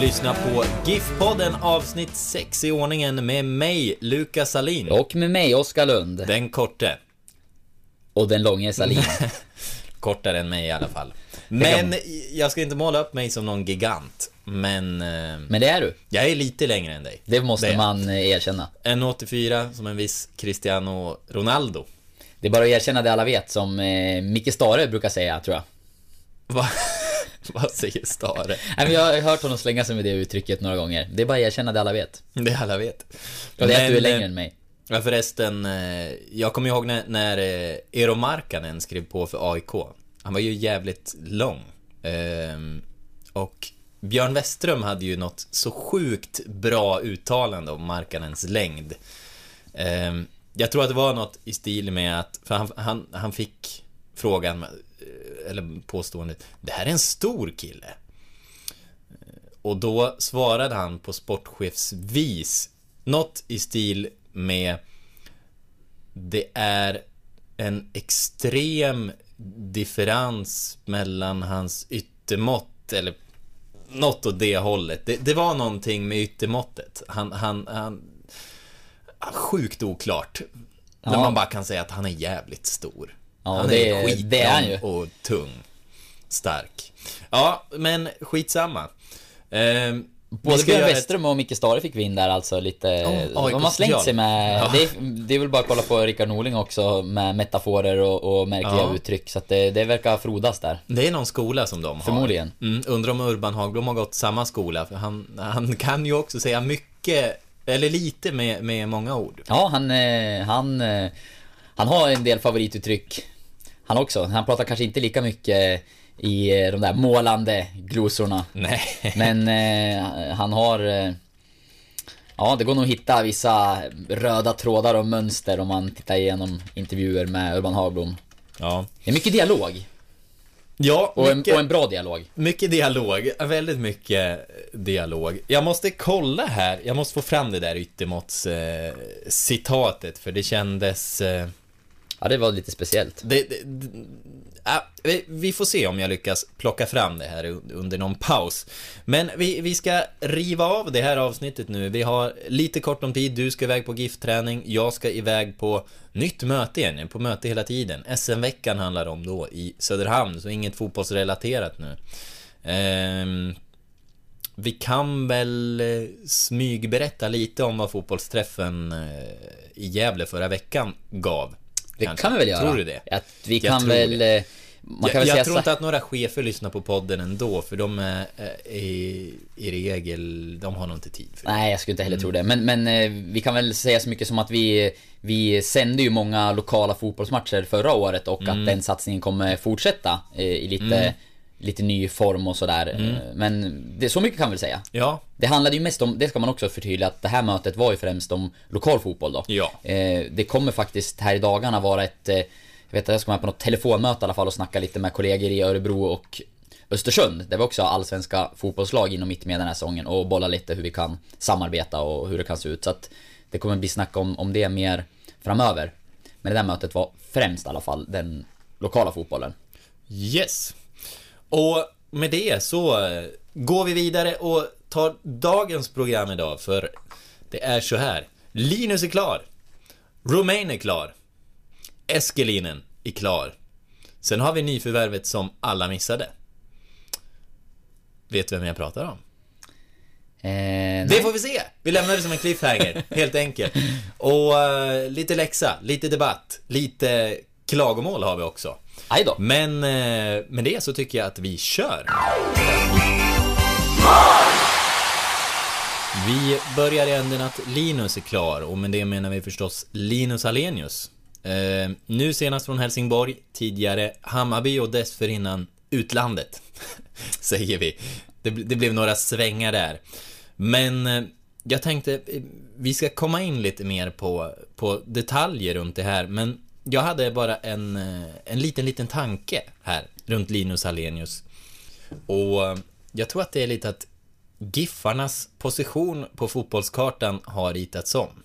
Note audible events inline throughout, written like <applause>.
lyssnar på GIF-podden avsnitt 6 i ordningen med mig, Lukas Salin. Och med mig, Oskar Lund. Den korte. Och den långe Salin. <laughs> Kortare än mig i alla fall. Men jag ska inte måla upp mig som någon gigant. Men eh, Men det är du. jag är lite längre än dig. Det måste Det. man eh, erkänna. 1,84 som en viss Cristiano Ronaldo. Det är bara att erkänna det alla vet, som eh, Micke Stare brukar säga, tror jag. Va? <laughs> <laughs> Vad säger Stare? Nej, men jag har hört honom slänga sig med det uttrycket några gånger. Det är bara att erkänna det alla vet. Det alla vet. Och det är att du är längre eh, än mig. Ja förresten, eh, jag kommer ihåg när, när eh, Eero Markkanen skrev på för AIK. Han var ju jävligt lång. Ehm, och Björn Westström hade ju något så sjukt bra uttalande om Markkanens längd. Ehm, jag tror att det var något i stil med att, för han, han, han fick frågan, eller påståendet, det här är en stor kille. Och då svarade han på sportchefsvis något i stil med Det är en extrem differens mellan hans yttermått eller något åt det hållet. Det, det var någonting med yttermåttet. Han, han, han Sjukt oklart. När Ja. man bara kan säga att han är jävligt stor. Ja, han det- är skitlång det är han ju. och tung. Stark. Ja, men skitsamma. Vi Både Björn göra ett- och Micke Stare fick vi in där alltså lite... AIK de har slängt sig med... Ja. Det, är, det är väl bara att kolla på Rickard Norling också med metaforer och, och märkliga Ja. uttryck. Så att det, det verkar frodas där. Det är någon skola som de har. Förmodligen. Mm, undrar om Urban Hagblom har gått samma skola, för han, han kan ju också säga mycket, eller lite med, med många ord. Ja, han, eh, han, eh, han har en del favorituttryck. Han också. Han pratar kanske inte lika mycket i eh, de där målande glosorna. Nej. Men eh, han har... Eh, ja, det går nog att hitta vissa röda trådar och mönster om man tittar igenom intervjuer med Urban Hagblom. Ja. Det är mycket dialog. Ja, Och en, mycket, och en bra dialog. mycket dialog. Väldigt mycket dialog. Jag måste kolla här. Jag måste få fram det där yttermåtts eh, citatet, för det kändes... Eh, Ja, det var lite speciellt. Det, det, det, äh, vi- får se om jag lyckas plocka fram det här under någon paus. Men vi, vi ska riva av det här avsnittet nu. Vi har lite kort om tid. Du ska iväg på GIF-träning. Jag ska iväg på nytt möte igen. Jag är på möte hela tiden. SM-veckan handlar det om då i Söderhamn, så inget fotbollsrelaterat nu. Ehm, vi kan väl eh, smygberätta lite om vad fotbollsträffen eh, i Gävle förra veckan gav. Det kanske. kan vi väl göra? Tror du det? Att vi Jag kan väl... det. eh, Man kan jag väl jag säga tror inte att några chefer lyssnar på podden ändå, för de är eh, i, i regel, de har nog inte tid för det. Nej, jag skulle inte heller Mm. tro det. Men, men eh, vi kan väl säga så mycket som att vi, vi sände ju många lokala fotbollsmatcher förra året och Mm. att den satsningen kommer fortsätta i lite, lite ny form och sådär. Mm. Eh, Men det, så mycket kan vi säga. Ja, Det handlade ju mest om, det ska man också förtydliga, att det här mötet var ju främst om lokal fotboll då. Ja. Eh, det kommer faktiskt här i dagarna vara ett, eh, jag vet att jag ska med på något telefonmöte i alla fall och snacka lite med kollegor i Örebro och Östersund, där vi också har allsvenska fotbollslag inom mitt med den här säsongen och bolla lite hur vi kan samarbeta och hur det kan se ut. Så att det kommer bli snack om, om det mer framöver. Men det där mötet var främst i alla fall den lokala fotbollen. yes. Och med det så eh, går vi vidare och tar dagens program idag, för det är så här. Linus är klar. Romain är klar. Eskelinen är klar. Sen har vi nyförvärvet som alla missade. Vet du vem jag pratar om? Eh, Det får vi se! Vi lämnar det som en cliffhanger, <laughs> helt enkelt. Och eh, lite läxa, lite debatt, lite klagomål har vi också. Aj då. Men eh, med det så tycker jag att vi kör. Vi börjar i änden att Linus är klar och med det menar vi förstås Linus Alenius. Eh, nu senast från Helsingborg, tidigare Hammarby och dessförinnan utlandet, <laughs> säger vi. Det, det blev några svängar där. Men eh, jag tänkte, eh, vi ska komma in lite mer på, på detaljer runt det här, men jag hade bara en, eh, en liten, liten tanke här runt Linus Alenius. Och eh, jag tror att det är lite att Giffarnas position på fotbollskartan har ritats om.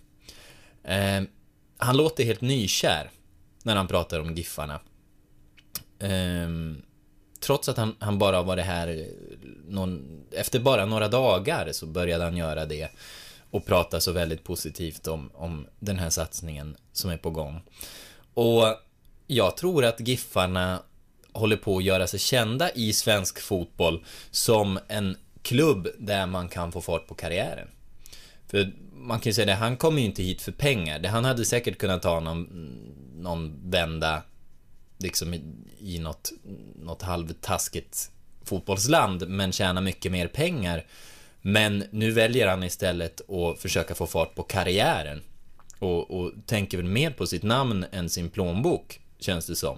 Eh, han låter helt nykär när han pratar om Giffarna. Eh, trots att han, han bara har varit här eh, någon, efter bara några dagar så började han göra det och prata så väldigt positivt om, om den här satsningen som är på gång. Och jag tror att Giffarna håller på att göra sig kända i svensk fotboll som en klubb där man kan få fart på karriären. För man kan ju säga det, han kommer ju inte hit för pengar. Han hade säkert kunnat ta någon, någon vända liksom i, i något, något halvtaskigt fotbollsland men tjäna mycket mer pengar. Men nu väljer han istället att försöka få fart på karriären. Och, och tänker väl mer på sitt namn än sin plånbok, känns det som.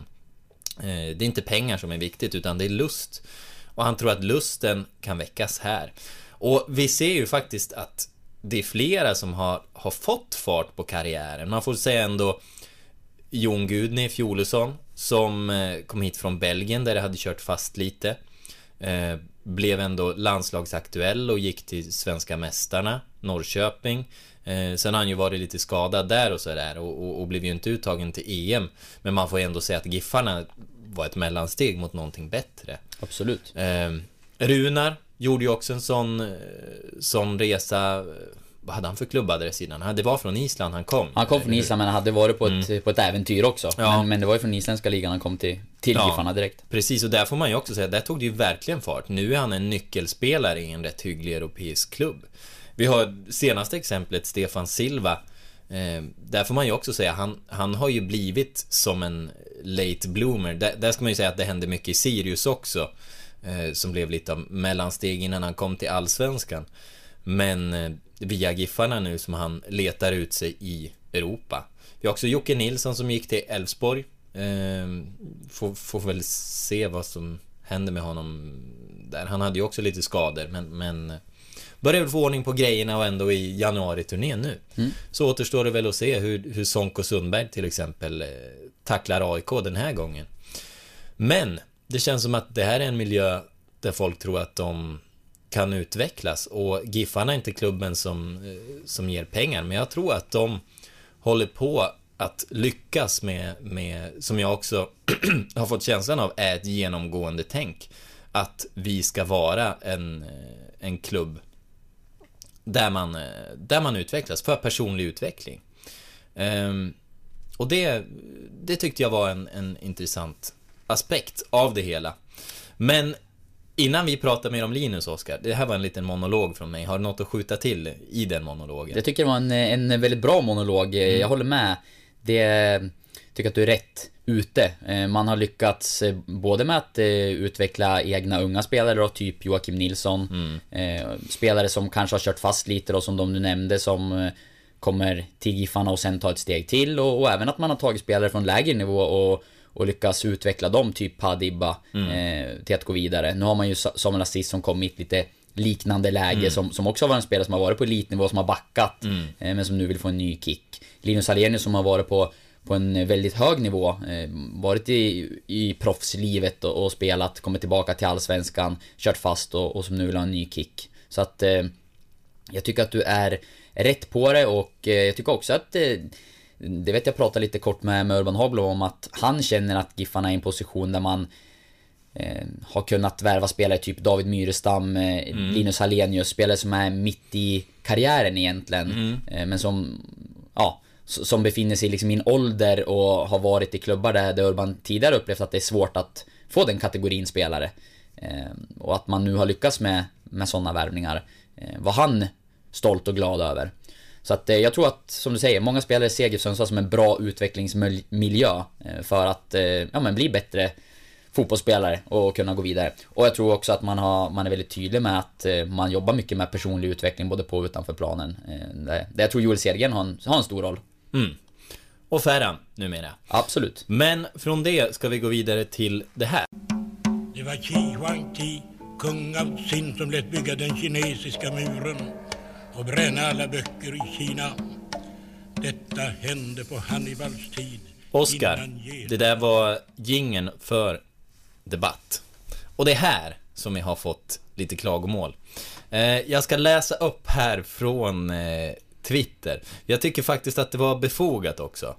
Eh, det är inte pengar som är viktigt, utan det är lust. Och han tror att lusten kan väckas här. Och vi ser ju faktiskt att det är flera som har, har fått fart på karriären. Man får säga ändå Jon Gudny Fjolosson, som eh, kom hit från Belgien där det hade kört fast lite. Eh, blev ändå landslagsaktuell och gick till svenska mästarna, Norrköping. Eh, sen har han ju varit lite skadad där och sådär och, och, och blev ju inte uttagen till EM. Men man får ändå säga att Giffarna var ett mellansteg mot någonting bättre. Absolut. Eh, Runar gjorde ju också en sån, eh, sån resa. Vad hade han för klubbadress innan? Det var från Island han kom. Han kom från Island men hade varit på ett, på ett äventyr också. Ja. Men, men det var ju från isländska ligan han kom till, till Ja. Giffarna direkt. Precis, och där får man ju också säga, där tog det ju verkligen fart. Nu är han en nyckelspelare i en rätt hygglig europeisk klubb. Vi har senaste exemplet, Stefan Silva. Eh, där får man ju också säga, han, han har ju blivit som en late bloomer. Där, där ska man ju säga att det hände mycket i Sirius också. Eh, som blev lite av mellansteg innan han kom till Allsvenskan. Men eh, via Giffarna nu som han letar ut sig i Europa. Vi har också Jocke Nilsson som gick till Elfsborg. Eh, får, får väl se vad som händer med honom där. Han hade ju också lite skador men, men eh, börjar väl få ordning på grejerna och ändå i januari-turnén nu. Så återstår det väl att se hur, hur Sonko Sundberg till exempel eh, tacklar AIK den här gången. Men det känns som att det här är en miljö där folk tror att de kan utvecklas och Giffarna är inte klubben som, eh, som ger pengar men jag tror att de håller på att lyckas med, med som jag också <clears throat> har fått känslan av, är ett genomgående tänk. Att vi ska vara en, eh, en klubb där man, eh, där man utvecklas, för personlig utveckling. Ehm, och det, det tyckte jag var en, en intressant aspekt av det hela. Men innan vi pratar mer om Linus, Oskar, det här var en liten monolog från mig. Har du något att skjuta till i den monologen? Jag tycker det var en, en väldigt bra monolog. Mm. Jag håller med. Det tycker att du är rätt ute. Eh, Man har lyckats eh, både med att eh, utveckla egna unga spelare då, typ Joakim Nilsson. Mm. Spelare som kanske har kört fast lite då, som de du nämnde, som kommer till Giffarna och sen tar ett steg till. Och, och även att man har tagit spelare från lägre nivå och, och lyckas utveckla dem, typ Padibba, eh, till att gå vidare. Nu har man ju Sa- Samuel Aziz som kom i ett lite liknande läge som, som också var en spelare som har varit på elitnivå, som har backat, eh, men som nu vill få en ny kick. Linus Alenius som har varit på, på en väldigt hög nivå, eh, varit i, i proffslivet och, och spelat, kommit tillbaka till Allsvenskan, kört fast och, och som nu vill ha en ny kick. Så att eh, jag tycker att du är rätt på det och eh, jag tycker också att eh, det vet jag pratade lite kort med, med Urban Hoblo om att han känner att Giffarna är i en position där man eh, har kunnat värva spelare typ David Myrestam, eh, Linus Hallenius, spelare som är mitt i karriären egentligen. Eh, men som, ja, som befinner sig liksom i en ålder och har varit i klubbar där, där Urban tidigare upplevt att det är svårt att få den kategorin spelare. Eh, och att man nu har lyckats med, med sådana värvningar eh, var han stolt och glad över. Så att eh, jag tror att, som du säger, många spelare ser GIF Sundsvall som en bra utvecklingsmiljö eh, för att eh, ja, men bli bättre fotbollsspelare och kunna gå vidare. Och jag tror också att man, har, man är väldigt tydlig med att eh, man jobbar mycket med personlig utveckling både på och utanför planen. Eh, där jag tror Joel Cedergren har en, har en stor roll. Och Ferran numera. Absolut. Men från det ska vi gå vidare till det här. Det var Qi Huangti, kung av Xin, som lät bygga den kinesiska muren och bränna alla böcker i Kina. Detta hände på Hannibals tid. Oscar, det där var gingen för debatt. Och det är här som jag har fått lite klagomål. Eh, jag ska läsa upp här från eh, Twitter. Jag tycker faktiskt att det var befogat också.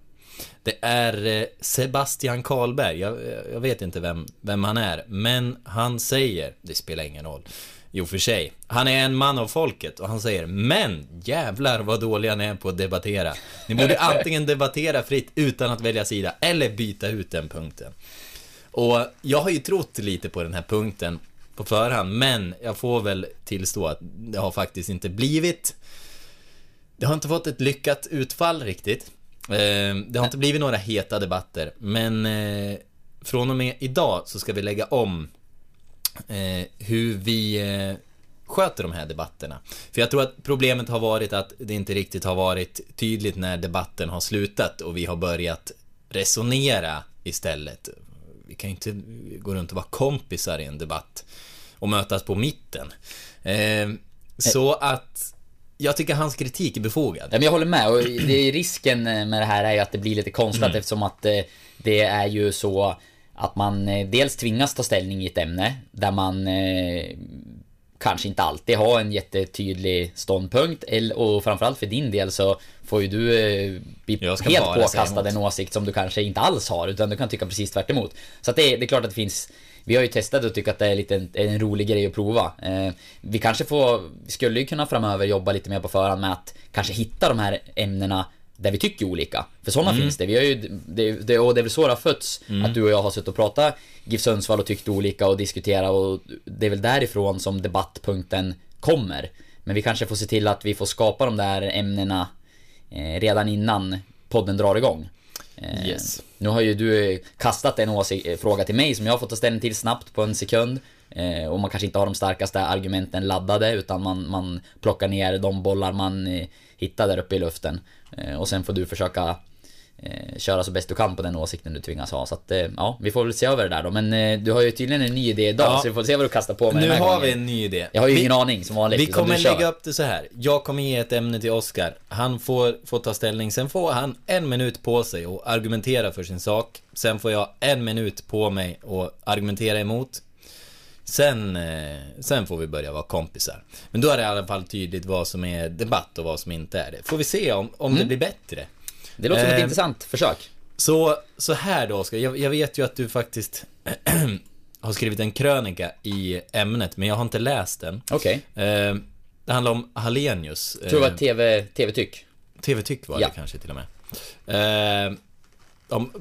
Det är eh, Sebastian Karlberg, jag, jag vet inte vem, vem han är, men han säger, det spelar ingen roll, jo för sig, han är en man av folket och han säger Men jävlar vad dåliga ni är på att debattera. Ni borde <laughs> antingen debattera fritt utan att välja sida eller byta ut den punkten. Och jag har ju trott lite på den här punkten på förhand, men jag får väl tillstå att det har faktiskt inte blivit det har inte fått ett lyckat utfall riktigt. Eh, Det har inte blivit några heta debatter, men eh, från och med idag så ska vi lägga om eh, hur vi eh, sköter de här debatterna. För jag tror att problemet har varit att det inte riktigt har varit tydligt när debatten har slutat och vi har börjat resonera istället. Vi kan ju inte gå runt och vara kompisar i en debatt och mötas på mitten. Eh, så att jag tycker hans kritik är befogad. Ja, men jag håller med och det är risken med det här är ju att det blir lite konstlat eftersom att eh, det är ju så att man eh, dels tvingas ta ställning i ett ämne där man eh, kanske inte alltid har en jättetydlig ståndpunkt och framförallt för din del så får ju du bli helt påkastad en åsikt som du kanske inte alls har utan du kan tycka precis tvärt emot. Så att det, är- det är klart att det finns vi har ju testat och tyckt att det är lite en, en rolig grej att prova. Eh, vi kanske får, vi skulle ju kunna framöver jobba lite mer på förhand med att kanske hitta de här ämnena där vi tycker olika. För sådana Mm. finns det. Vi har ju, det, det, och det är väl så det har fötts. Att du och jag har suttit och pratat GIF Sundsvall och tyckt olika och diskuterat och det är väl därifrån som debattpunkten kommer. Men vi kanske får se till att vi får skapa de där ämnena eh, redan innan podden drar igång. Eh, Yes. Nu har ju du kastat en eh, fråga till mig som jag har fått ta ställning till snabbt på en sekund. Eh, och man kanske inte har de starkaste argumenten laddade utan man, man plockar ner de bollar man eh, hittar där uppe i luften. Eh, och sen får du försöka eh, köra så bäst du kan på den åsikten du tvingas ha. Så att eh, ja, vi får väl se över det där då. Men eh, du har ju tydligen en ny idé idag Ja. så vi får se vad du kastar på mig Nu den här har gången. vi en ny idé. Jag har ju vi, ingen aning som vanligt. Vi kommer lägga upp det så här. Jag kommer ge ett ämne till Oscar. Han får, får ta ställning. Sen får han en minut på sig att argumentera för sin sak. Sen får jag en minut på mig att argumentera emot. Sen, eh, sen får vi börja vara kompisar. Men då är det i alla fall tydligt vad som är debatt och vad som inte är det. Får vi se om, om det blir bättre. Det låter som ett Eh, intressant försök. Så, så här då Oskar, jag, jag vet ju att du faktiskt <clears throat> har skrivit en krönika i ämnet, men jag har inte läst den. Okej. Eh, det handlar om Hallenius. Jag tror det Eh, var TV, TV-tyck. TV-tyck var Ja. det kanske till och med. Eh, om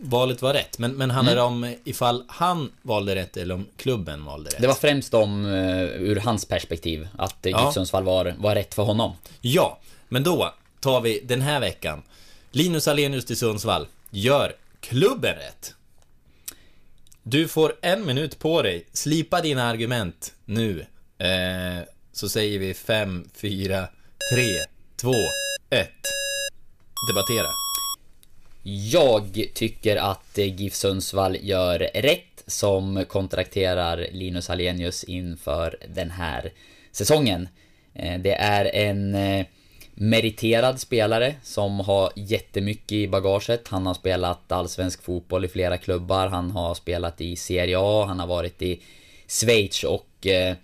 valet var rätt, men, men handlar det om ifall han valde rätt eller om klubben valde rätt? Mm. Det var främst om, ur hans perspektiv, att uh, Ja. GIF Sundsvall var, var rätt för honom. Ja, men då tar vi den här veckan. Linus Alenius till Sundsvall. Gör klubben rätt? Du får en minut på dig. Slipa dina argument nu. Eh, så säger vi fem, fyra, tre, två, ett. Debattera. Jag tycker att GIF Sundsvall gör rätt som kontrakterar Linus Alenius inför den här säsongen. Eh, det är en eh, meriterad spelare som har jättemycket i bagaget. Han har spelat allsvensk fotboll i flera klubbar. Han har spelat i Serie A, han har varit i Schweiz och eh,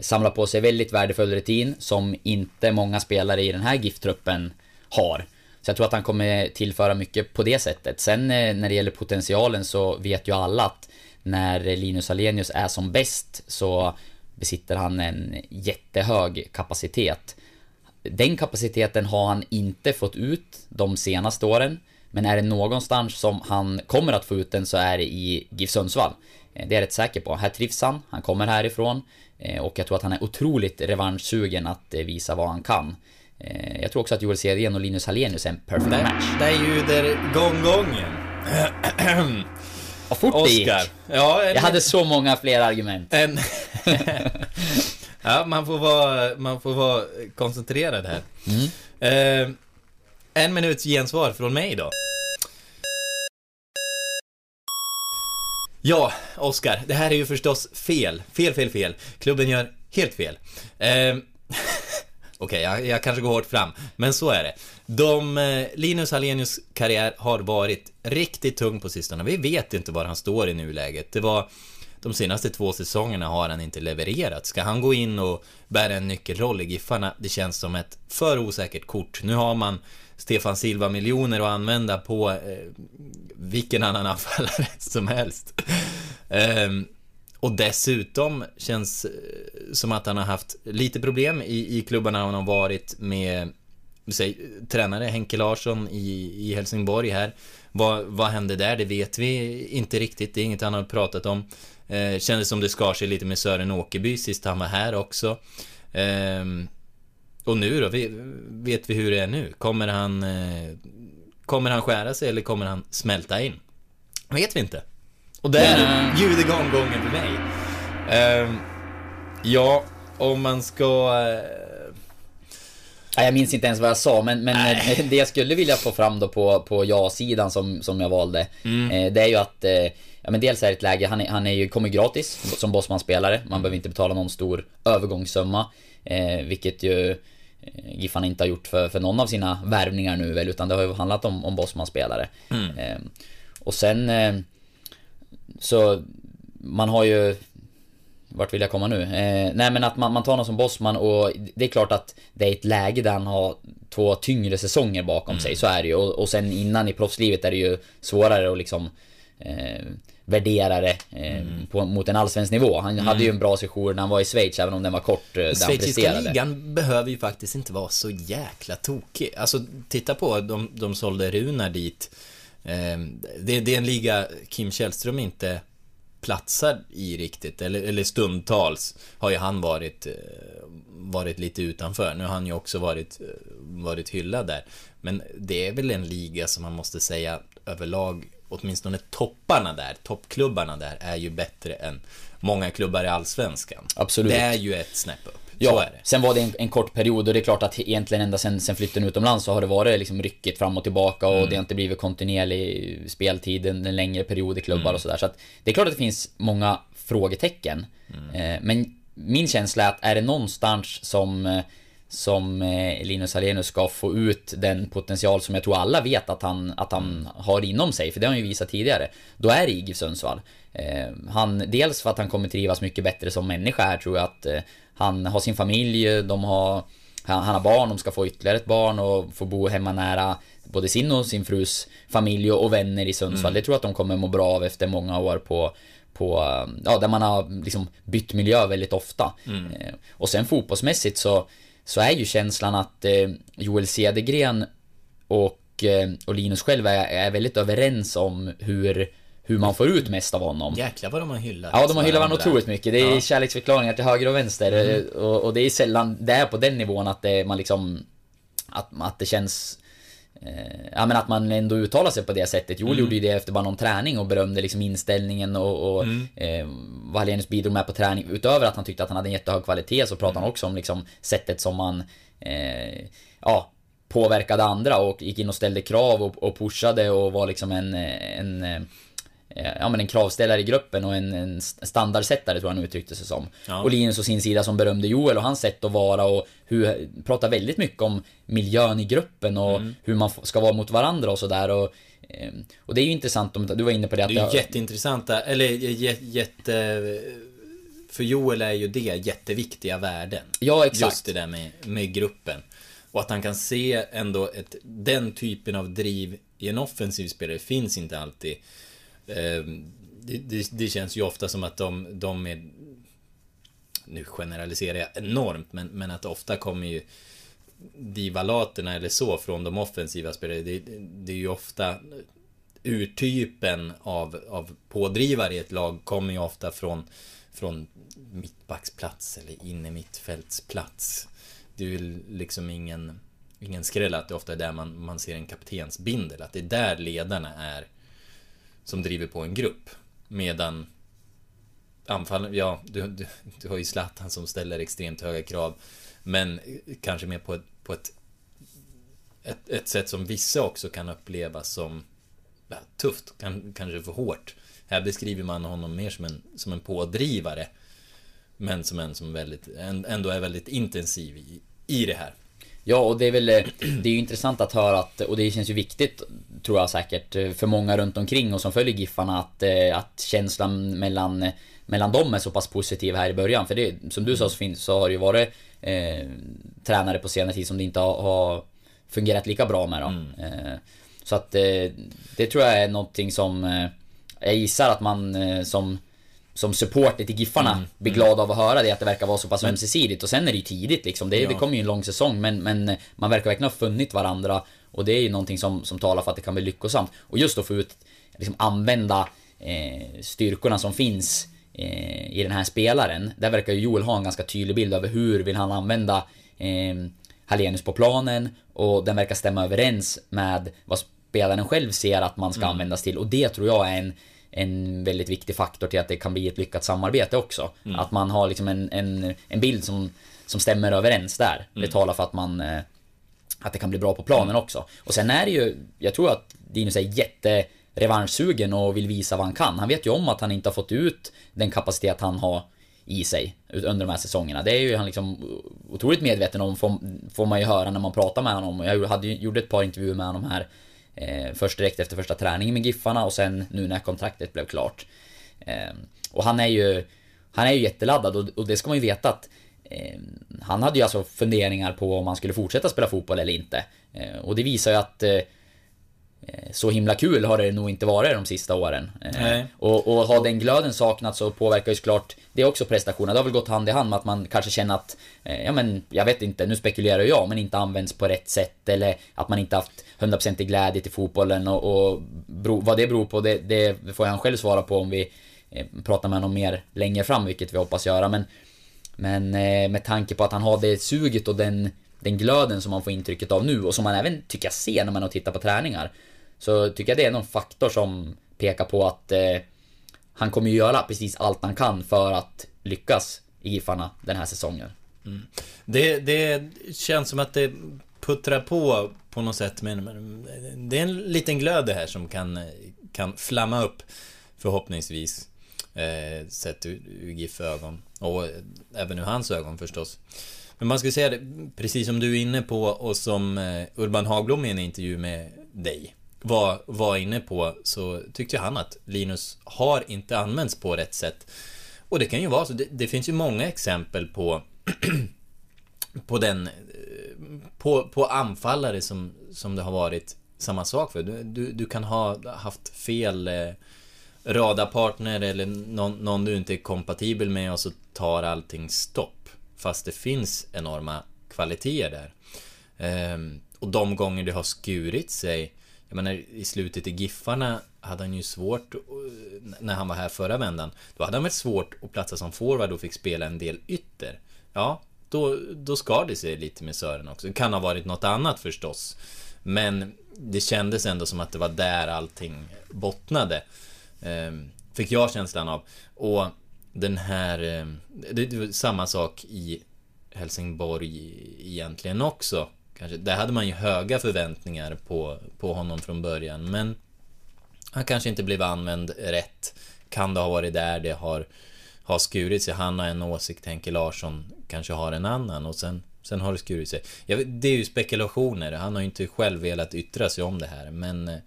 samlat på sig väldigt värdefull rutin som inte många spelare i den här GIF-truppen har. Så jag tror att han kommer tillföra mycket på det sättet. Sen eh, när det gäller potentialen så vet ju alla att när Linus Alenius är som bäst så besitter han en jättehög kapacitet. Den kapaciteten har han inte fått ut de senaste åren. Men är det någonstans som han kommer att få ut den så är det i GIF Sundsvall. Eh, Det är jag rätt säker på. Här trivs han, han kommer härifrån. eh, Och jag tror att han är otroligt revanschsugen att eh, visa vad han kan. Jag tror också att Joel Cedergren och Linus Hallenius är en perfect Där, match. där ljuder gonggongen. Vad fort det gick. Oscar. Ja, en, Jag hade så många fler argument. en... <laughs> ja, man får vara, man får vara koncentrerad här. Eh, en minuts gensvar från mig då. Ja, Oscar, det här är ju förstås fel. Fel, fel, fel. Klubben gör helt fel. Eh, <laughs> Okej, jag, jag kanske går hårt fram, men så är det. De, eh, Linus Hallenius karriär har varit riktigt tung på sistone. Vi vet inte var han står i nuläget. Det var de senaste två säsongerna har han inte levererat. Ska han gå in och bära en nyckelroll i Giffarna? Det känns som ett för osäkert kort. Nu har man Stefan Silva miljoner att använda på eh, vilken annan <laughs> anfallare som helst. Ehm, och dessutom känns eh, som att han har haft lite problem i, i klubbarna han har varit med säg, tränare Henke Larsson i, i Helsingborg här. Vad, vad hände där? Det vet vi inte riktigt. Det är inget han har pratat om. Eh, kändes som det skar sig lite med Sören Åkerby sist han var här också. Ehm, och nu då? Vi, vet vi hur det är nu? Kommer han... Eh, kommer han skära sig eller kommer han smälta in? Vet vi inte. Och där ljuder gonggongen för mig. Ehm, ja, om man ska... jag minns inte ens vad jag sa, men, men eh, det jag skulle vilja få fram då på, på ja-sidan som, som jag valde eh, Det är ju att eh, Ja men dels är det ett läge, han, är, han är ju, kommer gratis som Bosman-spelare Man behöver inte betala någon stor övergångssumma eh, Vilket ju Giffarna inte har gjort för, för någon av sina värvningar nu väl Utan det har ju handlat om, om Bosman-spelare eh, Och sen eh, Så Man har ju vart vill jag komma nu? Eh, nej men att man, man tar någon som Bosman och det är klart att det är ett läge där han har två tyngre säsonger bakom sig, så är det ju. Och, och sen innan i proffslivet är det ju svårare att liksom eh, värdera det eh, på, mot en allsvensk nivå. Han hade ju en bra session när han var i Schweiz, även om den var kort, eh, Schweiziska ligan behöver ju faktiskt inte vara så jäkla tokig. Alltså, titta på, de, de sålde Runar dit. Ehm, det, det är en liga Kim Källström inte platsar i riktigt, eller, eller stundtals har ju han varit, eh, varit lite utanför. Nu har han ju också varit, eh, varit hyllad där. Men det är väl en liga som man måste säga överlag, åtminstone topparna där, toppklubbarna där, är ju bättre än många klubbar i Allsvenskan. Absolut. Det är ju ett snäpp upp. Ja, sen var det en, en kort period och det är klart att egentligen ända sen, sen flytten utomlands så har det varit liksom ryckigt fram och tillbaka och Mm. det har inte blivit kontinuerlig speltid en, en längre period i klubbar Mm. och sådär. Så att det är klart att det finns många frågetecken. Mm. Eh, men min känsla är att är det någonstans som eh, som eh, Linus Hallenius ska få ut den potential som jag tror alla vet att han, att han Mm. har inom sig, för det har han ju visat tidigare. Då är det i GIF Sundsvall. Eh, han, dels för att han kommer trivas mycket bättre som människa här tror jag att han har sin familj, de har han, han har barn, de ska få ytterligare ett barn och få bo hemma nära både sin och sin frus familj och, vänner i Sundsvall. Det tror jag att de kommer må bra av efter många år på på, ja, där man har liksom bytt miljö väldigt ofta. Eh, och sen fotbollsmässigt så, så är ju känslan att eh, Joel Cedergren och, eh, och Linus själv är, är väldigt överens om hur, hur man får ut mest av honom. Jäklar vad de har hyllat Ja, de har hyllat varandra otroligt mycket. Det är Ja. kärleksförklaringar till höger och vänster. eh, Och, och det är sällan det är på den nivån att det, man liksom... Att, att det känns... Eh, ja men att man ändå uttalar sig på det sättet. Joel gjorde ju det efter bara någon träning och berömde liksom inställningen och, och eh, vad Hallenius bidrog med på träning. Utöver att han tyckte att han hade en jättehög kvalitet så pratade han också om liksom sättet som man... Eh, ja, påverkade andra och gick in och ställde krav och, och pushade och var liksom en... en eh, Ja men en kravställare i gruppen och en, en standardsättare tror jag han uttryckte sig som. Ja. Och Linus å sin sida som berömde Joel och hans sätt att vara och hur, pratar väldigt mycket om miljön i gruppen och Mm. hur man ska vara mot varandra och sådär och eh, Och det är ju intressant om, du var inne på det att Det är ju jag- jätteintressanta, eller jä- jätte... För Joel är ju det jätteviktiga värden. Ja, exakt. Just det där med, med gruppen. Och att han kan se ändå ett, den typen av driv i en offensiv spelare finns inte alltid. Eh, det, det, det känns ju ofta som att de, de är... Nu generaliserar jag enormt, men, men att ofta kommer ju divalaterna eller så från de offensiva spelarna. Det, det är ju ofta urtypen av, av pådrivare i ett lag kommer ju ofta från, från mittbacksplats eller inne mittfältsplats. Det är ju liksom ingen, ingen skräll att det ofta är där man, man ser en kaptensbindel. Att det är där ledarna är som driver på en grupp. Medan anfallen, ja, du, du, du har ju Zlatan som ställer extremt höga krav. Men kanske mer på ett, på ett, ett, ett sätt som vissa också kan uppleva som ja, tufft, kan, kanske för hårt. Här beskriver man honom mer som en, som en pådrivare. Men som en som väldigt, ändå är väldigt intensiv i, i det här. Ja, och det är väl eh, Det är ju intressant att höra att, och det känns ju viktigt Tror jag säkert eh, för många runt omkring och som följer Giffarna att, eh, att känslan mellan Mellan dem är så pass positiv här i början. För det Som du sa så, finns, så har det ju varit eh, Tränare på senare tid som det inte har, har Fungerat lika bra med då mm. eh, Så att eh, Det tror jag är någonting som Jag gissar att man som som supporter till Giffarna mm, blir glad mm. av att höra det, att det verkar vara så pass men, ömsesidigt. Och sen är det ju tidigt liksom. Det, ja. det kommer ju en lång säsong, men, men man verkar verkligen ha funnit varandra. Och det är ju någonting som, som talar för att det kan bli lyckosamt. Och just att få ut, liksom använda eh, styrkorna som finns eh, i den här spelaren. Där verkar ju Joel ha en ganska tydlig bild över hur vill han använda eh, Hallenius på planen. Och den verkar stämma överens med vad spelaren själv ser att man ska mm. användas till. Och det tror jag är en en väldigt viktig faktor till att det kan bli ett lyckat samarbete också. Mm. Att man har liksom en, en, en bild som, som stämmer överens där. Mm. Det talar för att man eh, att det kan bli bra på planen mm. också. Och sen är det ju, jag tror att Linus är jätte revanschsugen och vill visa vad han kan. Han vet ju om att han inte har fått ut den kapacitet han har i sig under de här säsongerna. Det är ju han liksom otroligt medveten om, får, får man ju höra när man pratar med honom. Jag hade, gjorde ett par intervjuer med honom här Eh, först direkt efter första träningen med Giffarna och sen nu när kontraktet blev klart. Eh, och han är ju Han är ju jätteladdad och, och det ska man ju veta att eh, Han hade ju alltså funderingar på om han skulle fortsätta spela fotboll eller inte. Eh, och det visar ju att eh, så himla kul har det nog inte varit de sista åren. Eh, och, och har den glöden saknats så påverkar ju såklart det också prestationen. Det har väl gått hand i hand med att man kanske känner att, eh, ja men jag vet inte, nu spekulerar jag, men inte används på rätt sätt eller att man inte haft 100% i glädje till fotbollen och, och bro, vad det beror på det, det får han själv svara på om vi pratar med honom mer längre fram, vilket vi hoppas göra. Men, men med tanke på att han har det suget och den, den glöden som man får intrycket av nu och som man även tycker jag ser när man har tittat på träningar. Så tycker jag det är någon faktor som pekar på att eh, han kommer ju göra precis allt han kan för att lyckas i Giffarna den här säsongen. Mm. Det, det känns som att det puttrar på på något sätt. Men det är en liten glöd det här som kan, kan flamma upp förhoppningsvis. Eh, sett ur, ur GIF ögon. Och eh, även ur hans ögon förstås. Men man skulle säga det, precis som du är inne på och som eh, Urban Hagblom i en intervju med dig var, var inne på så tyckte han att Linus har inte använts på rätt sätt. Och det kan ju vara så. Det, det finns ju många exempel på <clears throat> på den eh, på, på anfallare som, som det har varit samma sak för. Du, du, du kan ha haft fel eh, radarpartner eller någon, någon du inte är kompatibel med och så tar allting stopp. Fast det finns enorma kvaliteter där. Eh, och de gånger det har skurit sig jag menar, i slutet i Giffarna hade han ju svårt, eh, när han var här förra vändan, då hade han väl svårt att platsa som forward och fick spela en del ytter. Ja, då, då skar det sig lite med Sören också. Det kan ha varit något annat förstås. Men det kändes ändå som att det var där allting bottnade. Ehm, fick jag känslan av. Och den här... Eh, det var samma sak i Helsingborg egentligen också. Kanske, där hade man ju höga förväntningar på, på honom från början, men han kanske inte blev använd rätt. Kan det ha varit där det har, har skurit sig? Han har en åsikt, Henke Larsson kanske har en annan och sen, sen har det skurit sig. Vet, det är ju spekulationer, han har ju inte själv velat yttra sig om det här, men eh,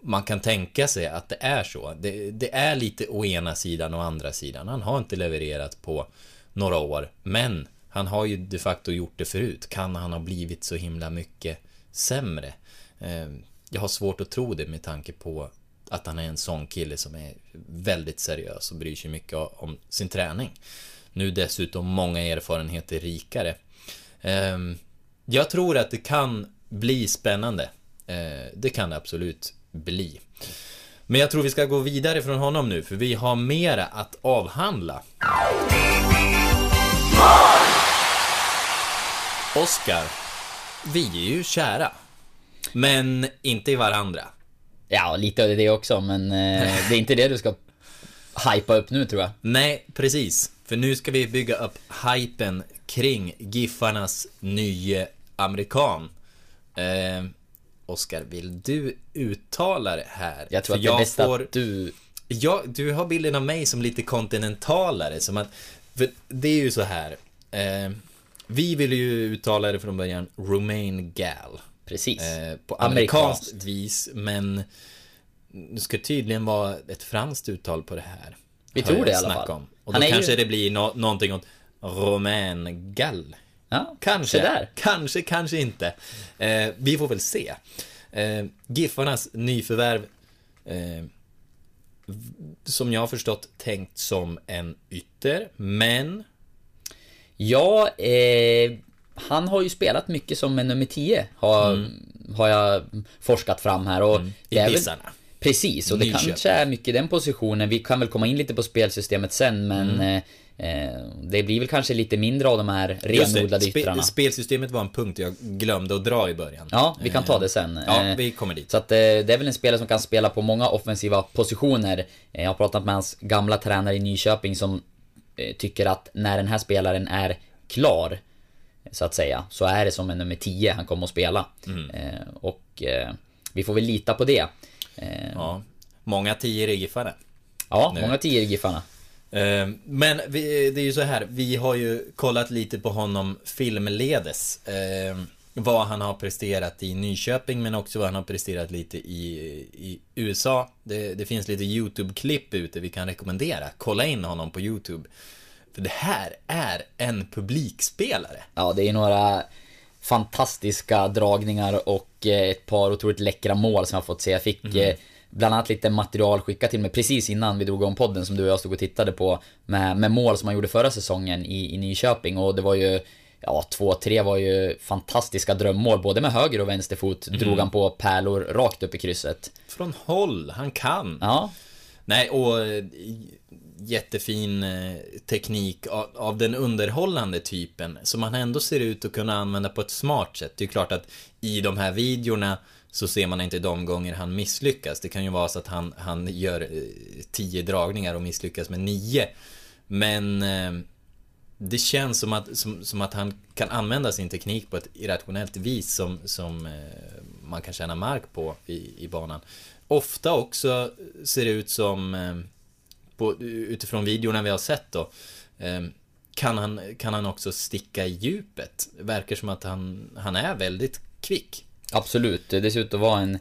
man kan tänka sig att det är så. Det, det, är lite å ena sidan och andra sidan. Han har inte levererat på några år, men han har ju de facto gjort det förut. Kan han ha blivit så himla mycket sämre? Eh, jag har svårt att tro det med tanke på att han är en sån kille som är väldigt seriös och bryr sig mycket om sin träning. Nu dessutom många erfarenheter rikare. Eh, jag tror att det kan bli spännande. Eh, det kan det absolut bli. Men jag tror vi ska gå vidare från honom nu, för vi har mera att avhandla. Oscar, vi är ju kära. Men inte i varandra. Ja, lite av det också, men eh, det är inte det du ska hypa upp nu tror jag. Nej, precis. För nu ska vi bygga upp hypen kring Giffarnas nye amerikan. Eh, Oskar, vill du uttala det här? Jag tror För att det är bäst att du... Ja, du har bilden av mig som lite kontinentalare, som att... För det är ju så här. Eh, vi vill ju uttala det från början Romain Gal. Precis. Eh, på Amerikanskt. amerikanskt vis, men det ska tydligen vara ett franskt uttal på det här. Vi tror det i alla fall. Om. Och Han då kanske ju- det blir no någonting åt Romain Gall. Ja, Kanske. där. Kanske, kanske inte. Eh, vi får väl se. Eh, Giffarnas nyförvärv, eh, som jag har förstått, tänkt som en ytter, men Ja, eh, han har ju spelat mycket som en nummer 10 har, har jag forskat fram här och Mm. i väl. Precis, och det Nyköping. kanske är mycket den positionen. Vi kan väl komma in lite på spelsystemet sen men Mm. eh, eh, det blir väl kanske lite mindre av de här Just det, renodlade spe- yttrarna. spelsystemet var en punkt jag glömde att dra i början. Ja, vi kan ta det sen. Ja, Eh, vi kommer dit. Så att eh, det är väl en spelare som kan spela på många offensiva positioner. Eh, Jag har pratat med hans gamla tränare i Nyköping som eh, tycker att när den här spelaren är klar, så att säga, så är det som en nummer 10 han kommer att spela. Mm. Eh, Och eh, vi får väl lita på det. Eh, Ja, många tior i Giffarna. Ja, Nu. många 10 i Giffarna. Eh, Men vi, det är ju så här, vi har ju kollat lite på honom filmledes. Vad han har presterat i Nyköping men också vad han har presterat lite i, i USA. Det, det finns lite YouTube-klipp ute vi kan rekommendera. Kolla in honom på YouTube. För det här är en publikspelare. Ja, det är några fantastiska dragningar och eh, ett par otroligt läckra mål som jag har fått se. Jag fick Mhm. eh, bland annat lite material skickat till mig precis innan vi drog om podden som du och jag stod och tittade på med, med mål som han gjorde förra säsongen i, i Nyköping och det var ju Ja, två, tre var ju fantastiska drömmål. Både med höger och vänsterfot Mhm. drog han på pärlor rakt upp i krysset. Från håll, han kan. Ja, Nej, och eh, jättefin eh, teknik av, av den underhållande typen som han ändå ser ut att kunna använda på ett smart sätt. Det är klart att i de här videorna så ser man inte de gånger han misslyckas. Det kan ju vara så att han, han gör eh, tio dragningar och misslyckas med nio. Men det känns som att, som, som att han kan använda sin teknik på ett irrationellt vis som, som eh, man kan tjäna mark på i, i banan. Ofta också ser det ut som, eh, på, utifrån videorna vi har sett då, eh, kan han, kan han också sticka i djupet. Verkar som att han, han är väldigt kvick. Absolut, det ser ut att vara en,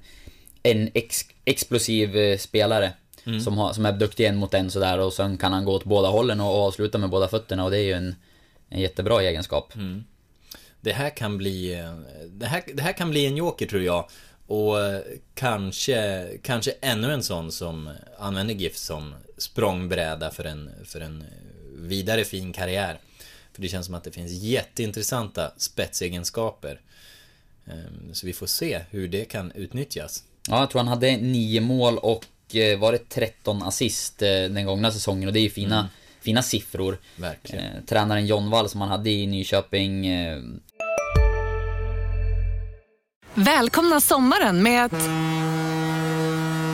en ex, explosiv eh, spelare. Mm. Som, har, som är duktig en mot en sådär och sen kan han gå åt båda hållen och, och avsluta med båda fötterna och det är ju en, en jättebra egenskap. Mm. Det här kan bli, eh, det här, det här kan bli en joker tror jag. Och eh, kanske, kanske ännu en sån som använder GIF som språngbräda för en, för en vidare fin karriär. För det känns som att det finns jätteintressanta spetsegenskaper. Ehm, Så vi får se hur det kan utnyttjas. Ja, jag tror han hade nio mål och var det 13 assist eh, den gångna säsongen och det är ju fina, fina siffror. Verkligen. Eh, tränaren John Wall som han hade i Nyköping eh, Välkomna sommaren med att...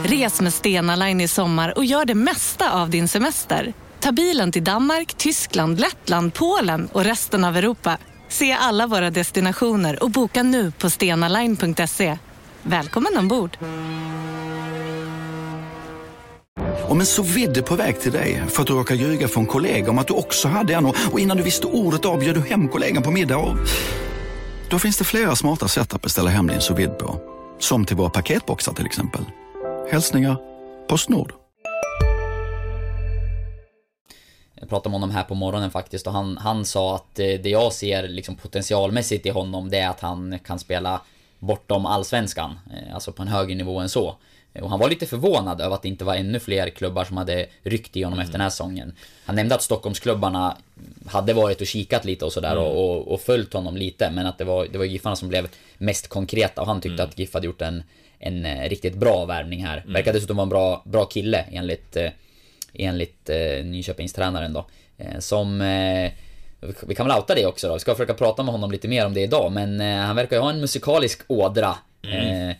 Res med Stena Line i sommar och gör det mesta av din semester. Ta bilen till Danmark, Tyskland, Lettland, Polen och resten av Europa. Se alla våra destinationer och boka nu på stenaline.se. Välkommen ombord! Om en så vidde på väg till dig för att du råkar ljuga från kollega om att du också hade en och innan du visste ordet av bjöd du hem kollegan på middag och... Då finns det flera smarta sätt att beställa hem din sous vide på. Som till våra paketboxar till exempel. Hälsningar Postnord. Jag pratade med honom här på morgonen faktiskt och han, han sa att eh, det jag ser liksom potentialmässigt i honom det är att han kan spela bortom allsvenskan. Eh, alltså på en högre nivå än så. Och han var lite förvånad över att det inte var ännu fler klubbar som hade ryckt i honom efter den här säsongen. Han nämnde att Stockholmsklubbarna hade varit och kikat lite och sådär och, och, och följt honom lite men att det var, det var Giffarna som blev mest konkreta och han tyckte att GIF hade gjort en, en eh, riktigt bra värvning här. Verkar dessutom vara en bra, bra kille enligt eh, enligt eh, Nyköpingstränaren då. Eh, som... Eh, vi kan väl outa det också då. Vi ska försöka prata med honom lite mer om det idag. Men eh, han verkar ju ha en musikalisk ådra. Eh,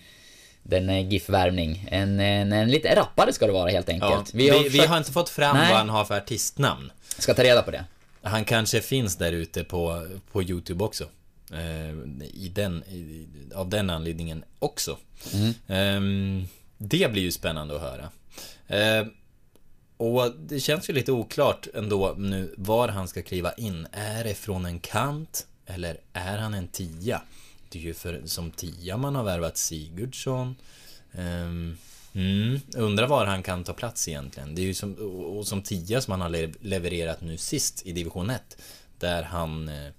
den eh, GIF-värvning. En, en, en lite rappare ska det vara helt Ja, enkelt. vi, vi, försökt- har inte fått fram Nej. vad han har för artistnamn. Ska ta reda på det. Han kanske finns där ute på, på YouTube också. Eh, i den, i, av den anledningen också. Ehm, det blir ju spännande att höra. Eh, och det känns ju lite oklart ändå nu var han ska kliva in. Är det från en kant? Eller är han en tia? Det är ju för, som tia man har värvat Sigurdsson. Ehm, mm, undrar var han kan ta plats egentligen. Det är ju som, och som tia som han har le- levererat nu sist i division 1. Där han eh,